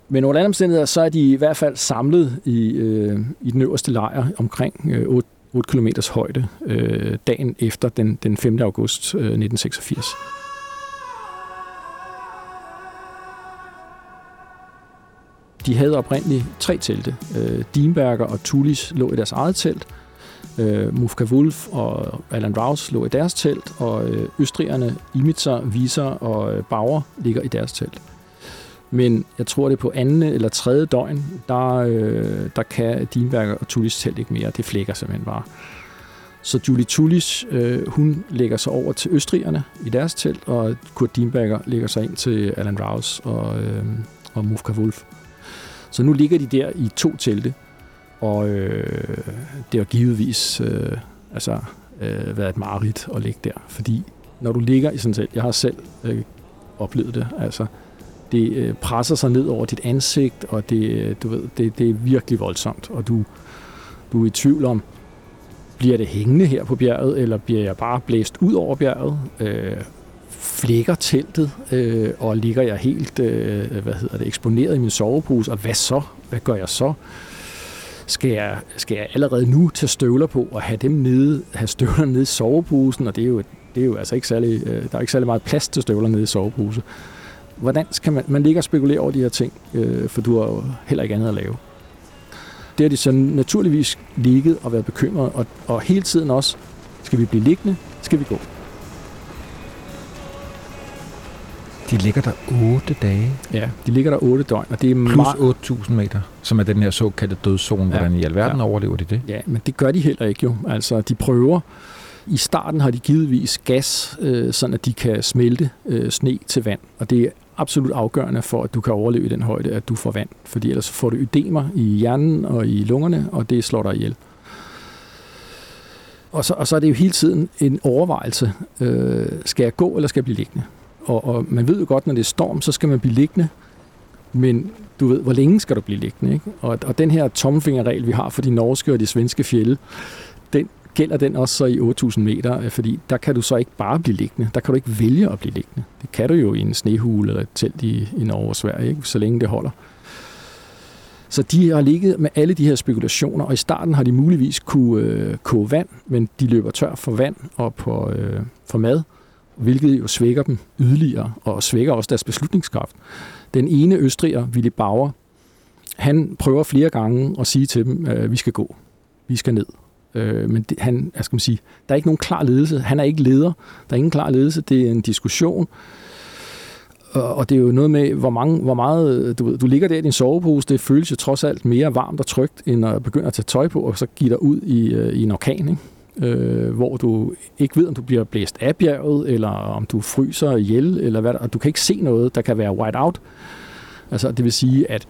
Men under andre omstændigheder, så er de i hvert fald samlet i, øh, i den øverste lejr omkring øh, 8, 8 km højde øh, dagen efter den, den 5. august øh, 1986. De havde oprindeligt tre telte. Øh, Dienberger og Tulis lå i deres eget telt. Øh, Mufka Wolf og Alan Rouse lå i deres telt, og øh, østrigerne Imitzer, Viser og øh, Bauer ligger i deres telt. Men jeg tror, det er på anden eller tredje døgn, der, øh, der kan Dinberger og Tullis telt ikke mere. Det flækker simpelthen bare. Så Julie Tullis, øh, hun lægger sig over til østrigerne i deres telt, og Kurt Dienberger lægger sig ind til Alan Rouse og, øh, og Mufka Wolf. Så nu ligger de der i to telte, og øh, det har givetvis øh, altså, øh, været et mareridt at ligge der, fordi når du ligger i sådan et telt, jeg har selv øh, oplevet det, altså det øh, presser sig ned over dit ansigt, og det, øh, du ved, det, det er virkelig voldsomt, og du, du er i tvivl om, bliver det hængende her på bjerget, eller bliver jeg bare blæst ud over bjerget? Øh, flækker teltet, øh, og ligger jeg helt øh, hvad hedder det, eksponeret i min sovepose, og hvad så? Hvad gør jeg så? Skal jeg, skal jeg allerede nu tage støvler på og have dem nede, have støvler nede i soveposen, og det er jo, det er jo altså ikke særlig, øh, der er ikke særlig meget plads til støvler nede i sovepose hvordan skal man, man ligger og spekulerer over de her ting, øh, for du har jo heller ikke andet at lave. Det har de så naturligvis ligget og været bekymret, og, og hele tiden også, skal vi blive liggende, skal vi gå. De ligger der 8 dage. Ja, de ligger der 8 døgn, og det er Plus 8.000 meter, som er den her såkaldte dødszone. Ja. Hvordan i alverden ja. overlever de det? Ja, men det gør de heller ikke jo. Altså, de prøver. I starten har de givetvis gas, øh, sådan at de kan smelte øh, sne til vand, og det er absolut afgørende for, at du kan overleve i den højde, at du får vand. Fordi ellers får du ødemer i hjernen og i lungerne, og det slår dig ihjel. Og så, og så er det jo hele tiden en overvejelse. Øh, skal jeg gå, eller skal jeg blive liggende? Og, og man ved jo godt, når det er storm, så skal man blive liggende. Men du ved, hvor længe skal du blive liggende? Ikke? Og, og den her tommelfingerregel, vi har for de norske og de svenske fjelde, den gælder den også så i 8.000 meter, øh, fordi der kan du så ikke bare blive liggende. Der kan du ikke vælge at blive liggende. Det kan du jo i en snehule eller et telt i, i Norge og Sverige, ikke? så længe det holder. Så de har ligget med alle de her spekulationer, og i starten har de muligvis kunne øh, koge vand, men de løber tør for vand og på, øh, for mad, hvilket jo svækker dem yderligere, og svækker også deres beslutningskraft. Den ene østriger, Willy Bauer, han prøver flere gange at sige til dem, at øh, vi skal gå, vi skal ned, Øh, men det, han, jeg skal man sige, der er ikke nogen klar ledelse. Han er ikke leder. Der er ingen klar ledelse. Det er en diskussion. Og, og det er jo noget med, hvor, mange, hvor meget... Du, du ligger der i din sovepose. Det føles jo trods alt mere varmt og trygt, end at begynde at tage tøj på, og så give dig ud i, øh, i en orkan, ikke? øh, hvor du ikke ved, om du bliver blæst af bjerget, eller om du fryser ihjel, eller hvad der, og du kan ikke se noget, der kan være white out. Altså, det vil sige, at,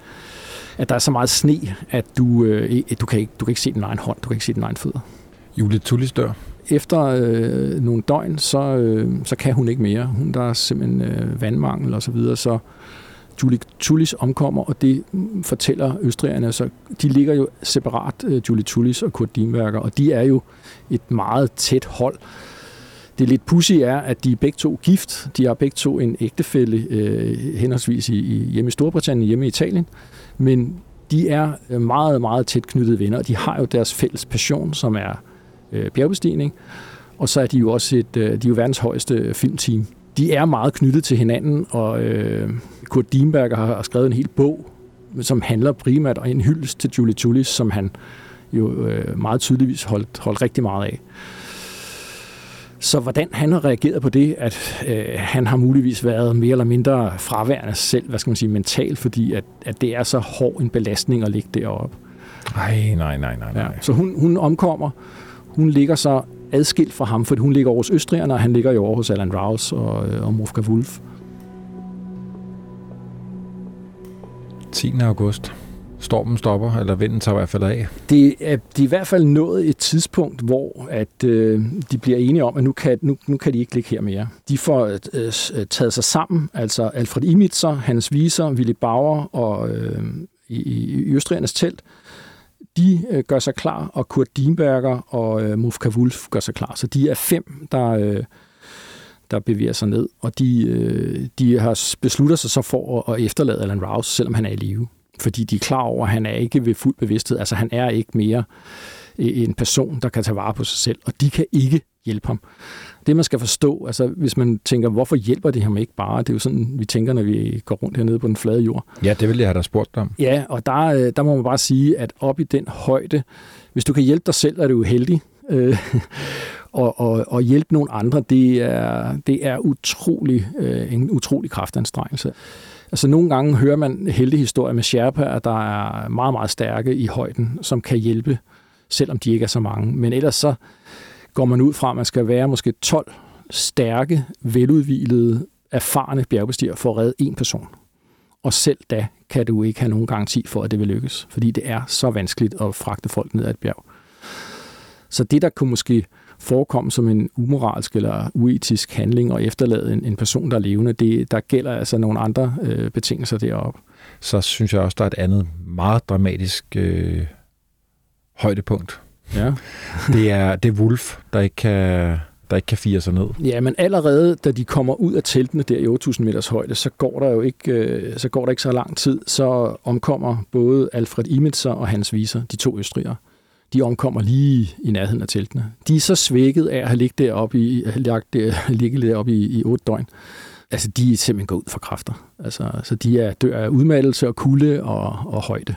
at der er så meget sne, at du, øh, du, kan ikke, du kan ikke se din egen hånd, du kan ikke se din egen fødder. Julie Tullis dør. Efter øh, nogle døgn, så, øh, så kan hun ikke mere. Hun der er simpelthen øh, vandmangel og så videre, så Julie Tullis omkommer, og det fortæller østrigerne. Så de ligger jo separat, øh, Julie Tullis og Kurt Dienberger, og de er jo et meget tæt hold. Det lidt pussy er, at de er begge to gift. De har begge to en ægtefælle øh, henholdsvis i, i, hjemme i Storbritannien, hjemme i Italien. Men de er øh, meget, meget tæt knyttede venner, og de har jo deres fælles passion, som er øh, bjergbestigning. Og så er de jo også et, øh, de er jo verdens højeste øh, filmteam. De er meget knyttet til hinanden, og øh, Kurt Dienberger har skrevet en hel bog, som handler primært om en hyldest til Julie Tullis, som han jo øh, meget tydeligvis holdt, holdt rigtig meget af. Så hvordan han har reageret på det, at øh, han har muligvis været mere eller mindre fraværende selv, hvad skal man sige, mentalt, fordi at, at det er så hård en belastning at ligge deroppe. Nej, nej, nej, nej. nej. Ja, så hun, hun omkommer. Hun ligger så adskilt fra ham, for hun ligger over hos Østrigerne, og han ligger jo over hos Alan Rouse og, øh, og Mufka Wolf. 10. august. Stormen stopper, eller vinden tager i hvert fald af. Det er, de er i hvert fald nået et tidspunkt, hvor at, øh, de bliver enige om, at nu kan, nu, nu kan de ikke ligge her mere. De får øh, øh taget sig sammen, altså Alfred Imitzer, Hans Wieser, Willy Bauer og øh, i, i Østrigernes telt, de øh, gør sig klar, og Kurt Dienberger og øh, Mufka Wolf gør sig klar. Så de er fem, der... Øh, der bevæger sig ned, og de, øh, de har besluttet sig så for at efterlade Alan Rouse, selvom han er i live. Fordi de er klar over, at han er ikke ved fuld bevidsthed. Altså han er ikke mere en person, der kan tage vare på sig selv, og de kan ikke hjælpe ham. Det man skal forstå, altså hvis man tænker, hvorfor hjælper de ham ikke bare? Det er jo sådan, vi tænker, når vi går rundt hernede på den flade jord. Ja, det vil jeg have da spurgt om. Ja, og der, øh, der må man bare sige, at op i den højde, hvis du kan hjælpe dig selv, er du heldig. Øh, [LAUGHS] og, og, og hjælpe nogle andre, det er, det er utrolig, øh, en utrolig kraftanstrengelse. Altså nogle gange hører man heldige historier med sherpaer, der er meget, meget stærke i højden, som kan hjælpe, selvom de ikke er så mange. Men ellers så går man ud fra, at man skal være måske 12 stærke, veludvilede, erfarne bjergbestiger for at redde en person. Og selv da kan du ikke have nogen garanti for, at det vil lykkes, fordi det er så vanskeligt at fragte folk ned ad et bjerg. Så det, der kunne måske forekomme som en umoralsk eller uetisk handling og efterlade en, en person, der er levende, det, der gælder altså nogle andre øh, betingelser deroppe. Så synes jeg også, der er et andet meget dramatisk øh, højdepunkt. Ja. [LAUGHS] det, er, det er Wolf, der ikke kan der ikke kan fire sig ned. Ja, men allerede da de kommer ud af teltene der i 8000 meters højde, så går der jo ikke, øh, så går der ikke så lang tid, så omkommer både Alfred Imitzer og Hans Wieser, de to østrigere de omkommer lige i nærheden af teltene. De er så svækket af at have ligget deroppe i, lagt der, ligget deroppe i, i otte døgn. Altså, de er simpelthen gået ud for kræfter. Altså, så de er dør af udmattelse og kulde og, og højde.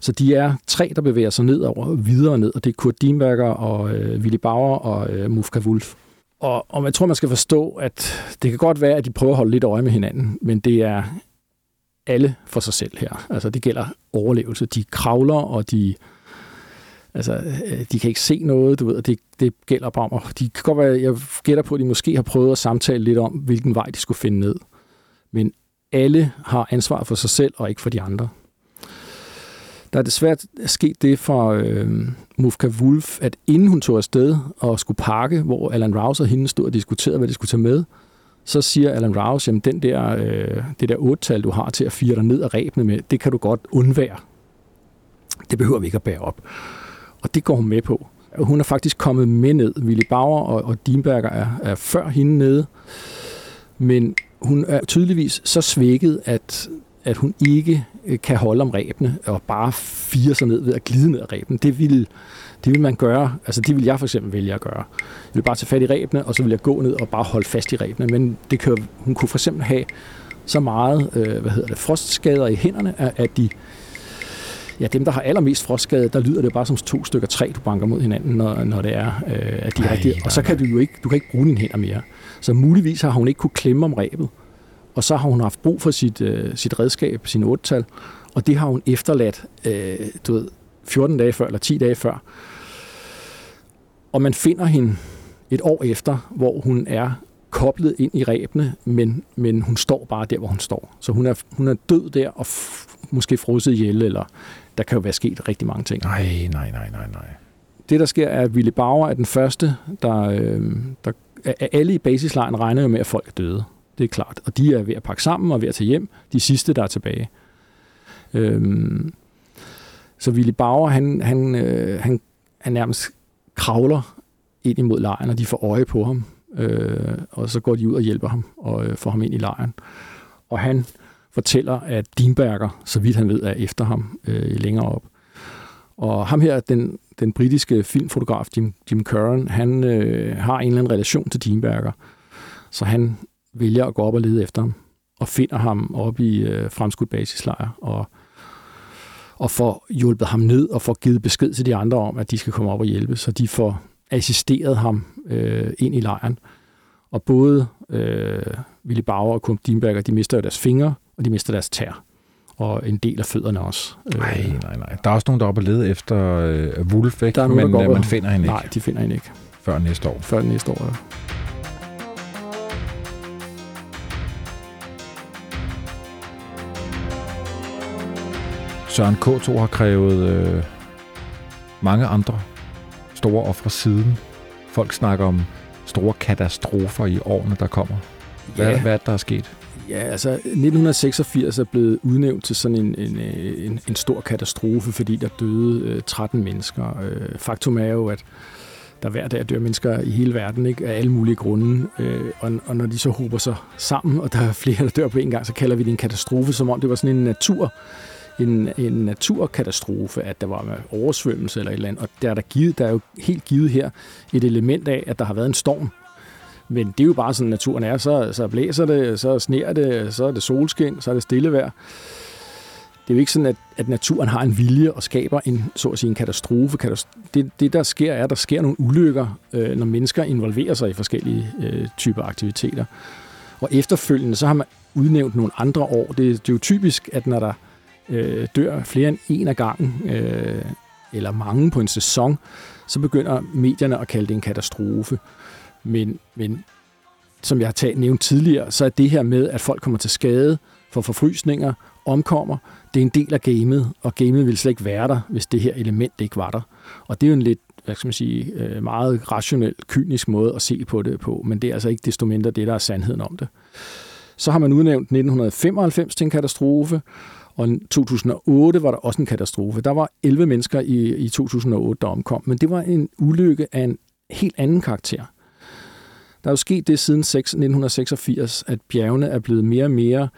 Så de er tre, der bevæger sig nedover, videre ned, og det er Kurt Dienberger og øh, Willy Bauer og øh, Mufka Wolf. Og, og jeg tror, man skal forstå, at det kan godt være, at de prøver at holde lidt øje med hinanden, men det er alle for sig selv her. Altså, det gælder overlevelse. De kravler, og de Altså, øh, de kan ikke se noget, du ved, og det, det gælder bare om, de kan godt være, jeg gætter på, at de måske har prøvet at samtale lidt om, hvilken vej de skulle finde ned. Men alle har ansvar for sig selv, og ikke for de andre. Der er desværre sket det for øh, Mufka Wolf, at inden hun tog afsted og skulle pakke, hvor Alan Rouse og hende stod og diskuterede, hvad de skulle tage med, så siger Alan Rouse, jamen den der, øh, det der otte du har til at fire dig ned og ræbne med, det kan du godt undvære. Det behøver vi ikke at bære op. Og det går hun med på. Hun er faktisk kommet med ned. Willy Bauer og, og Dienberger er, er før hende nede. Men hun er tydeligvis så svækket, at, at hun ikke øh, kan holde om rebene og bare fire sig ned ved at glide ned af ræbene. Det vil, det vil man gøre. Altså det vil jeg for eksempel vælge at gøre. Jeg vil bare tage fat i rebene, og så vil jeg gå ned og bare holde fast i rebene. Men det kan, hun kunne for eksempel have så meget øh, hvad hedder det, frostskader i hænderne, at de Ja, dem, der har allermest frostskade, der lyder det bare som to stykker træ, du banker mod hinanden, når, når det er, øh, at de er rigtige. Og så kan du jo ikke, du kan ikke bruge dine hænder mere. Så muligvis har hun ikke kunne klemme om rebet, og så har hun haft brug for sit, øh, sit redskab, sin otte og det har hun efterladt, øh, du ved, 14 dage før, eller 10 dage før. Og man finder hende et år efter, hvor hun er koblet ind i rebene, men, men hun står bare der, hvor hun står. Så hun er, hun er død der, og f- måske frosset ihjel, eller der kan jo være sket rigtig mange ting. Nej, nej, nej, nej, nej. Det, der sker, er, at Willy Bauer er den første, der, øh, der alle i basislejen regner jo med, at folk er døde. Det er klart. Og de er ved at pakke sammen og ved at tage hjem. De sidste, der er tilbage. Øhm, så Willy Bauer, han, han, øh, han, han nærmest kravler ind imod lejren, og de får øje på ham. Øh, og så går de ud og hjælper ham og øh, får ham ind i lejren. Og han fortæller, at Dienberger, så vidt han ved, er efter ham øh, længere op. Og ham her, den, den britiske filmfotograf Jim, Jim Curran, han øh, har en eller anden relation til Dienberger. Så han vælger at gå op og lede efter ham, og finder ham op i øh, fremskudt basislejr, og, og får hjulpet ham ned, og får givet besked til de andre om, at de skal komme op og hjælpe, så de får assisteret ham øh, ind i lejren. Og både øh, Willy Bauer og Kump Dienberger, de mister jo deres fingre, og de mister deres tær. Og en del af fødderne også. Nej, nej, nej. Der er også nogen, der er oppe og lede efter øh, Wolf, ikke? Der er nogen, men der øh, man finder hende ikke. Nej, de finder hende ikke. Før næste år. Før næste år, ja. Søren K2 har krævet øh, mange andre store ofre siden. Folk snakker om store katastrofer i årene, der kommer. Hvad, ja. hvad er det, der er sket? Ja, altså 1986 er blevet udnævnt til sådan en, en, øh, en, en stor katastrofe, fordi der døde øh, 13 mennesker. Øh, faktum er jo, at der hver dag dør mennesker i hele verden, ikke? af alle mulige grunde. Øh, og, og når de så hober sig sammen, og der er flere, der dør på en gang, så kalder vi det en katastrofe, som om det var sådan en natur en, en naturkatastrofe, at der var med oversvømmelse eller et eller andet. Og der er, der, givet, der er jo helt givet her et element af, at der har været en storm. Men det er jo bare sådan, naturen er. Så, så blæser det, så sner det, så er det solskin, så er det stille vejr. Det er jo ikke sådan, at, at naturen har en vilje og skaber en, så at sige, en katastrofe. Det, det, der sker, er, at der sker nogle ulykker, øh, når mennesker involverer sig i forskellige øh, typer aktiviteter. Og efterfølgende, så har man udnævnt nogle andre år. Det, det er jo typisk, at når der øh, dør flere end en af gangen, øh, eller mange på en sæson, så begynder medierne at kalde det en katastrofe. Men, men som jeg har talt, nævnt tidligere, så er det her med, at folk kommer til skade for forfrysninger, omkommer, det er en del af gamet, og gamet ville slet ikke være der, hvis det her element ikke var der. Og det er jo en lidt, hvad skal man sige, øh, meget rationel, kynisk måde at se på det på, men det er altså ikke desto mindre det, der er sandheden om det. Så har man udnævnt 1995 til en katastrofe, og 2008 var der også en katastrofe. Der var 11 mennesker i, i 2008, der omkom, men det var en ulykke af en helt anden karakter. Der er jo sket det siden 1986, at bjergene er blevet mere og mere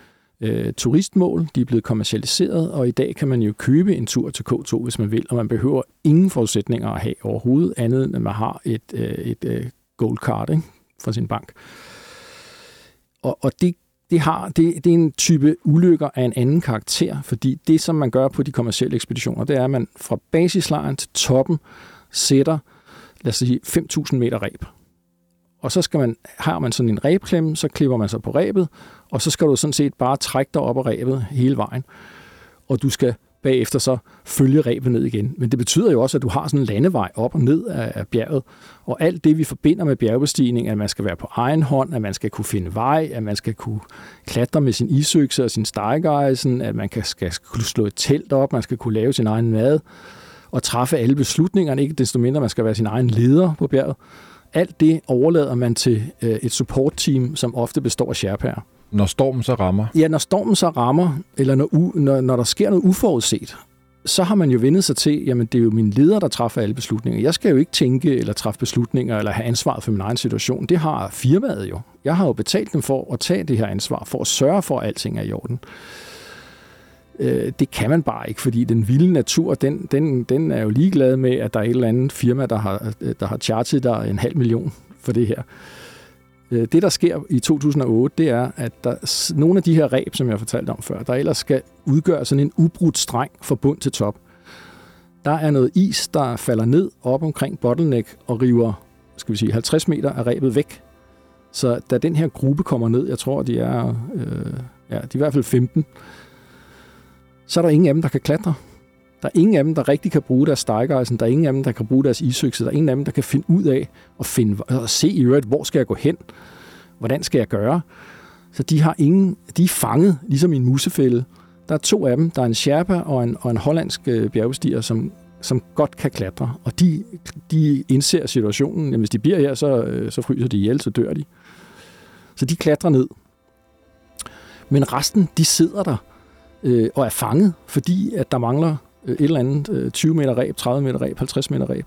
øh, turistmål. De er blevet kommercialiseret, og i dag kan man jo købe en tur til K2, hvis man vil, og man behøver ingen forudsætninger at have overhovedet, andet end at man har et, øh, et øh, gold card ikke, fra sin bank. Og, og det det, har, det, det er en type ulykker af en anden karakter, fordi det, som man gør på de kommercielle ekspeditioner, det er, at man fra basislejren til toppen sætter, lad os sige, 5.000 meter ræb. Og så skal man, har man sådan en rebklemme, så klipper man sig på rebet, og så skal du sådan set bare trække dig op af rebet hele vejen. Og du skal bagefter så følge rebet ned igen. Men det betyder jo også, at du har sådan en landevej op og ned af bjerget. Og alt det, vi forbinder med bjergbestigning, at man skal være på egen hånd, at man skal kunne finde vej, at man skal kunne klatre med sin isøkse og sin stegejsen, at man kan, skal kunne slå et telt op, man skal kunne lave sin egen mad og træffe alle beslutningerne, ikke desto mindre man skal være sin egen leder på bjerget. Alt det overlader man til øh, et support-team, som ofte består af sherpaer. Når stormen så rammer? Ja, når stormen så rammer, eller når, u, når, når der sker noget uforudset, så har man jo vendet sig til, jamen det er jo min leder, der træffer alle beslutninger. Jeg skal jo ikke tænke eller træffe beslutninger eller have ansvaret for min egen situation. Det har firmaet jo. Jeg har jo betalt dem for at tage det her ansvar, for at sørge for, at alting er i orden. Øh, det kan man bare ikke, fordi den vilde natur, den, den, den er jo ligeglad med, at der er et eller andet firma, der har, øh, der har charget der en halv million for det her. Øh, det, der sker i 2008, det er, at der, nogle af de her ræb, som jeg fortalte om før, der ellers skal udgøre sådan en ubrudt streng fra bund til top, Der er noget is, der falder ned op omkring bottleneck og river skal vi sige, 50 meter af rebet væk. Så da den her gruppe kommer ned, jeg tror, de er, øh, ja, de er i hvert fald 15, så er der ingen af dem, der kan klatre. Der er ingen af dem, der rigtig kan bruge deres stegeisen. Der er ingen af dem, der kan bruge deres isøkse. Der er ingen af dem, der kan finde ud af at, finde, at se i øvrigt, hvor skal jeg gå hen? Hvordan skal jeg gøre? Så de har ingen, de er fanget, ligesom i en musefælde. Der er to af dem. Der er en Sherpa og en, og en hollandsk øh, bjergbestiger, som, som godt kan klatre. Og de, de indser situationen. Jamen, hvis de bliver her, så, øh, så fryser de ihjel, så dør de. Så de klatrer ned. Men resten, de sidder der øh, og er fanget, fordi at der mangler øh, et eller andet øh, 20 meter ræb, 30 meter ræb, 50 meter ræb.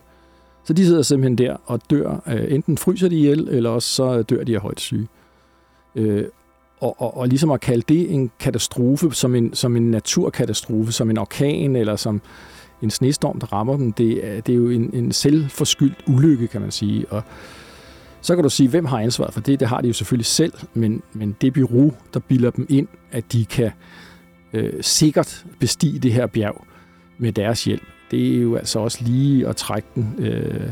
Så de sidder simpelthen der og dør. Øh, enten fryser de ihjel, eller også så dør de af højt syge. Øh, og, og, og ligesom at kalde det en katastrofe, som en, som en naturkatastrofe, som en orkan, eller som en snestorm, der rammer dem, det er, det er jo en, en selvforskyldt ulykke, kan man sige. Og så kan du sige, hvem har ansvaret for det? Det har de jo selvfølgelig selv, men, men det bureau, der bilder dem ind, at de kan øh, sikkert bestige det her bjerg med deres hjælp, det er jo altså også lige at trække den. Øh,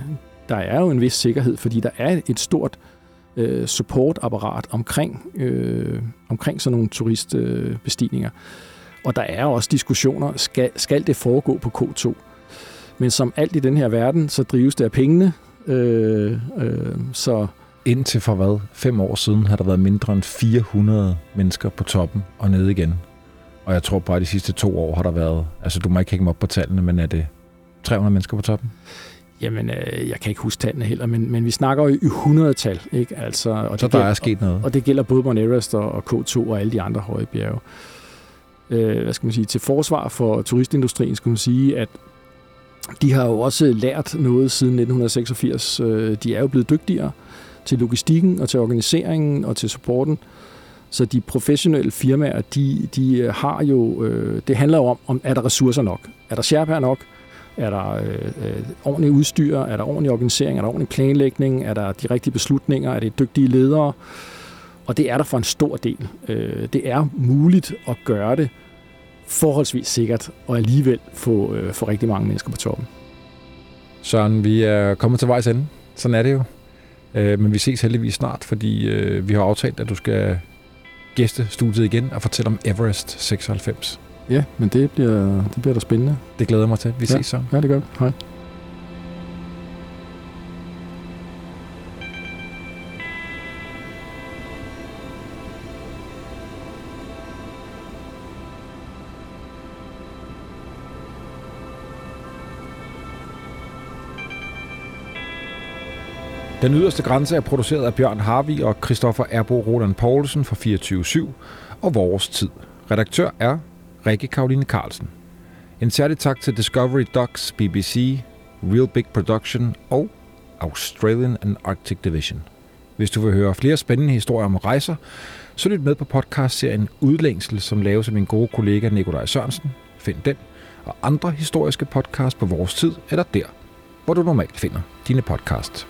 der er jo en vis sikkerhed, fordi der er et stort øh, supportapparat omkring, øh, omkring sådan nogle turistbestigninger. Og der er også diskussioner, skal, skal det foregå på K2? Men som alt i den her verden, så drives det af pengene. Øh, øh, så Indtil for hvad? Fem år siden har der været mindre end 400 mennesker på toppen og nede igen. Og jeg tror bare, de sidste to år har der været... Altså, du må ikke hænge mig op på tallene, men er det 300 mennesker på toppen? Jamen, øh, jeg kan ikke huske tallene heller, men, men vi snakker jo i 100-tal, ikke? Altså, og Så det der gælder, er sket noget. Og det gælder både Mount Everest og, og K2 og alle de andre høje bjerge. Øh, hvad skal man sige? Til forsvar for turistindustrien skal man sige, at de har jo også lært noget siden 1986. Øh, de er jo blevet dygtigere til logistikken og til organiseringen og til supporten. Så de professionelle firmaer, de, de øh, har jo, øh, det handler jo om, om, er der ressourcer nok? Er der sherpaer nok? Er der øh, øh, udstyr? Er der ordentlig organisering? Er der ordentlig planlægning? Er der de rigtige beslutninger? Er det dygtige ledere? Og det er der for en stor del. Øh, det er muligt at gøre det forholdsvis sikkert, og alligevel få, øh, få rigtig mange mennesker på toppen. Søren, vi er kommet til vejs ende. Sådan er det jo. Øh, men vi ses heldigvis snart, fordi øh, vi har aftalt, at du skal gæste studiet igen og fortælle om Everest 96. Ja, men det bliver, det bliver da spændende. Det glæder jeg mig til. Vi Ja. ses så. Ja, det gør vi. Hej. Den yderste grænse er produceret af Bjørn Harvi og Christoffer Erbo Roland Poulsen for 24-7 og Vores Tid. Redaktør er Rikke Karoline Carlsen. En særlig tak til Discovery Docs, BBC, Real Big Production og Australian and Arctic Division. Hvis du vil høre flere spændende historier om rejser, så lyt med på podcastserien Udlængsel, som laves af min gode kollega Nikolaj Sørensen. Find den og andre historiske podcasts på vores tid eller der, hvor du normalt finder dine podcasts.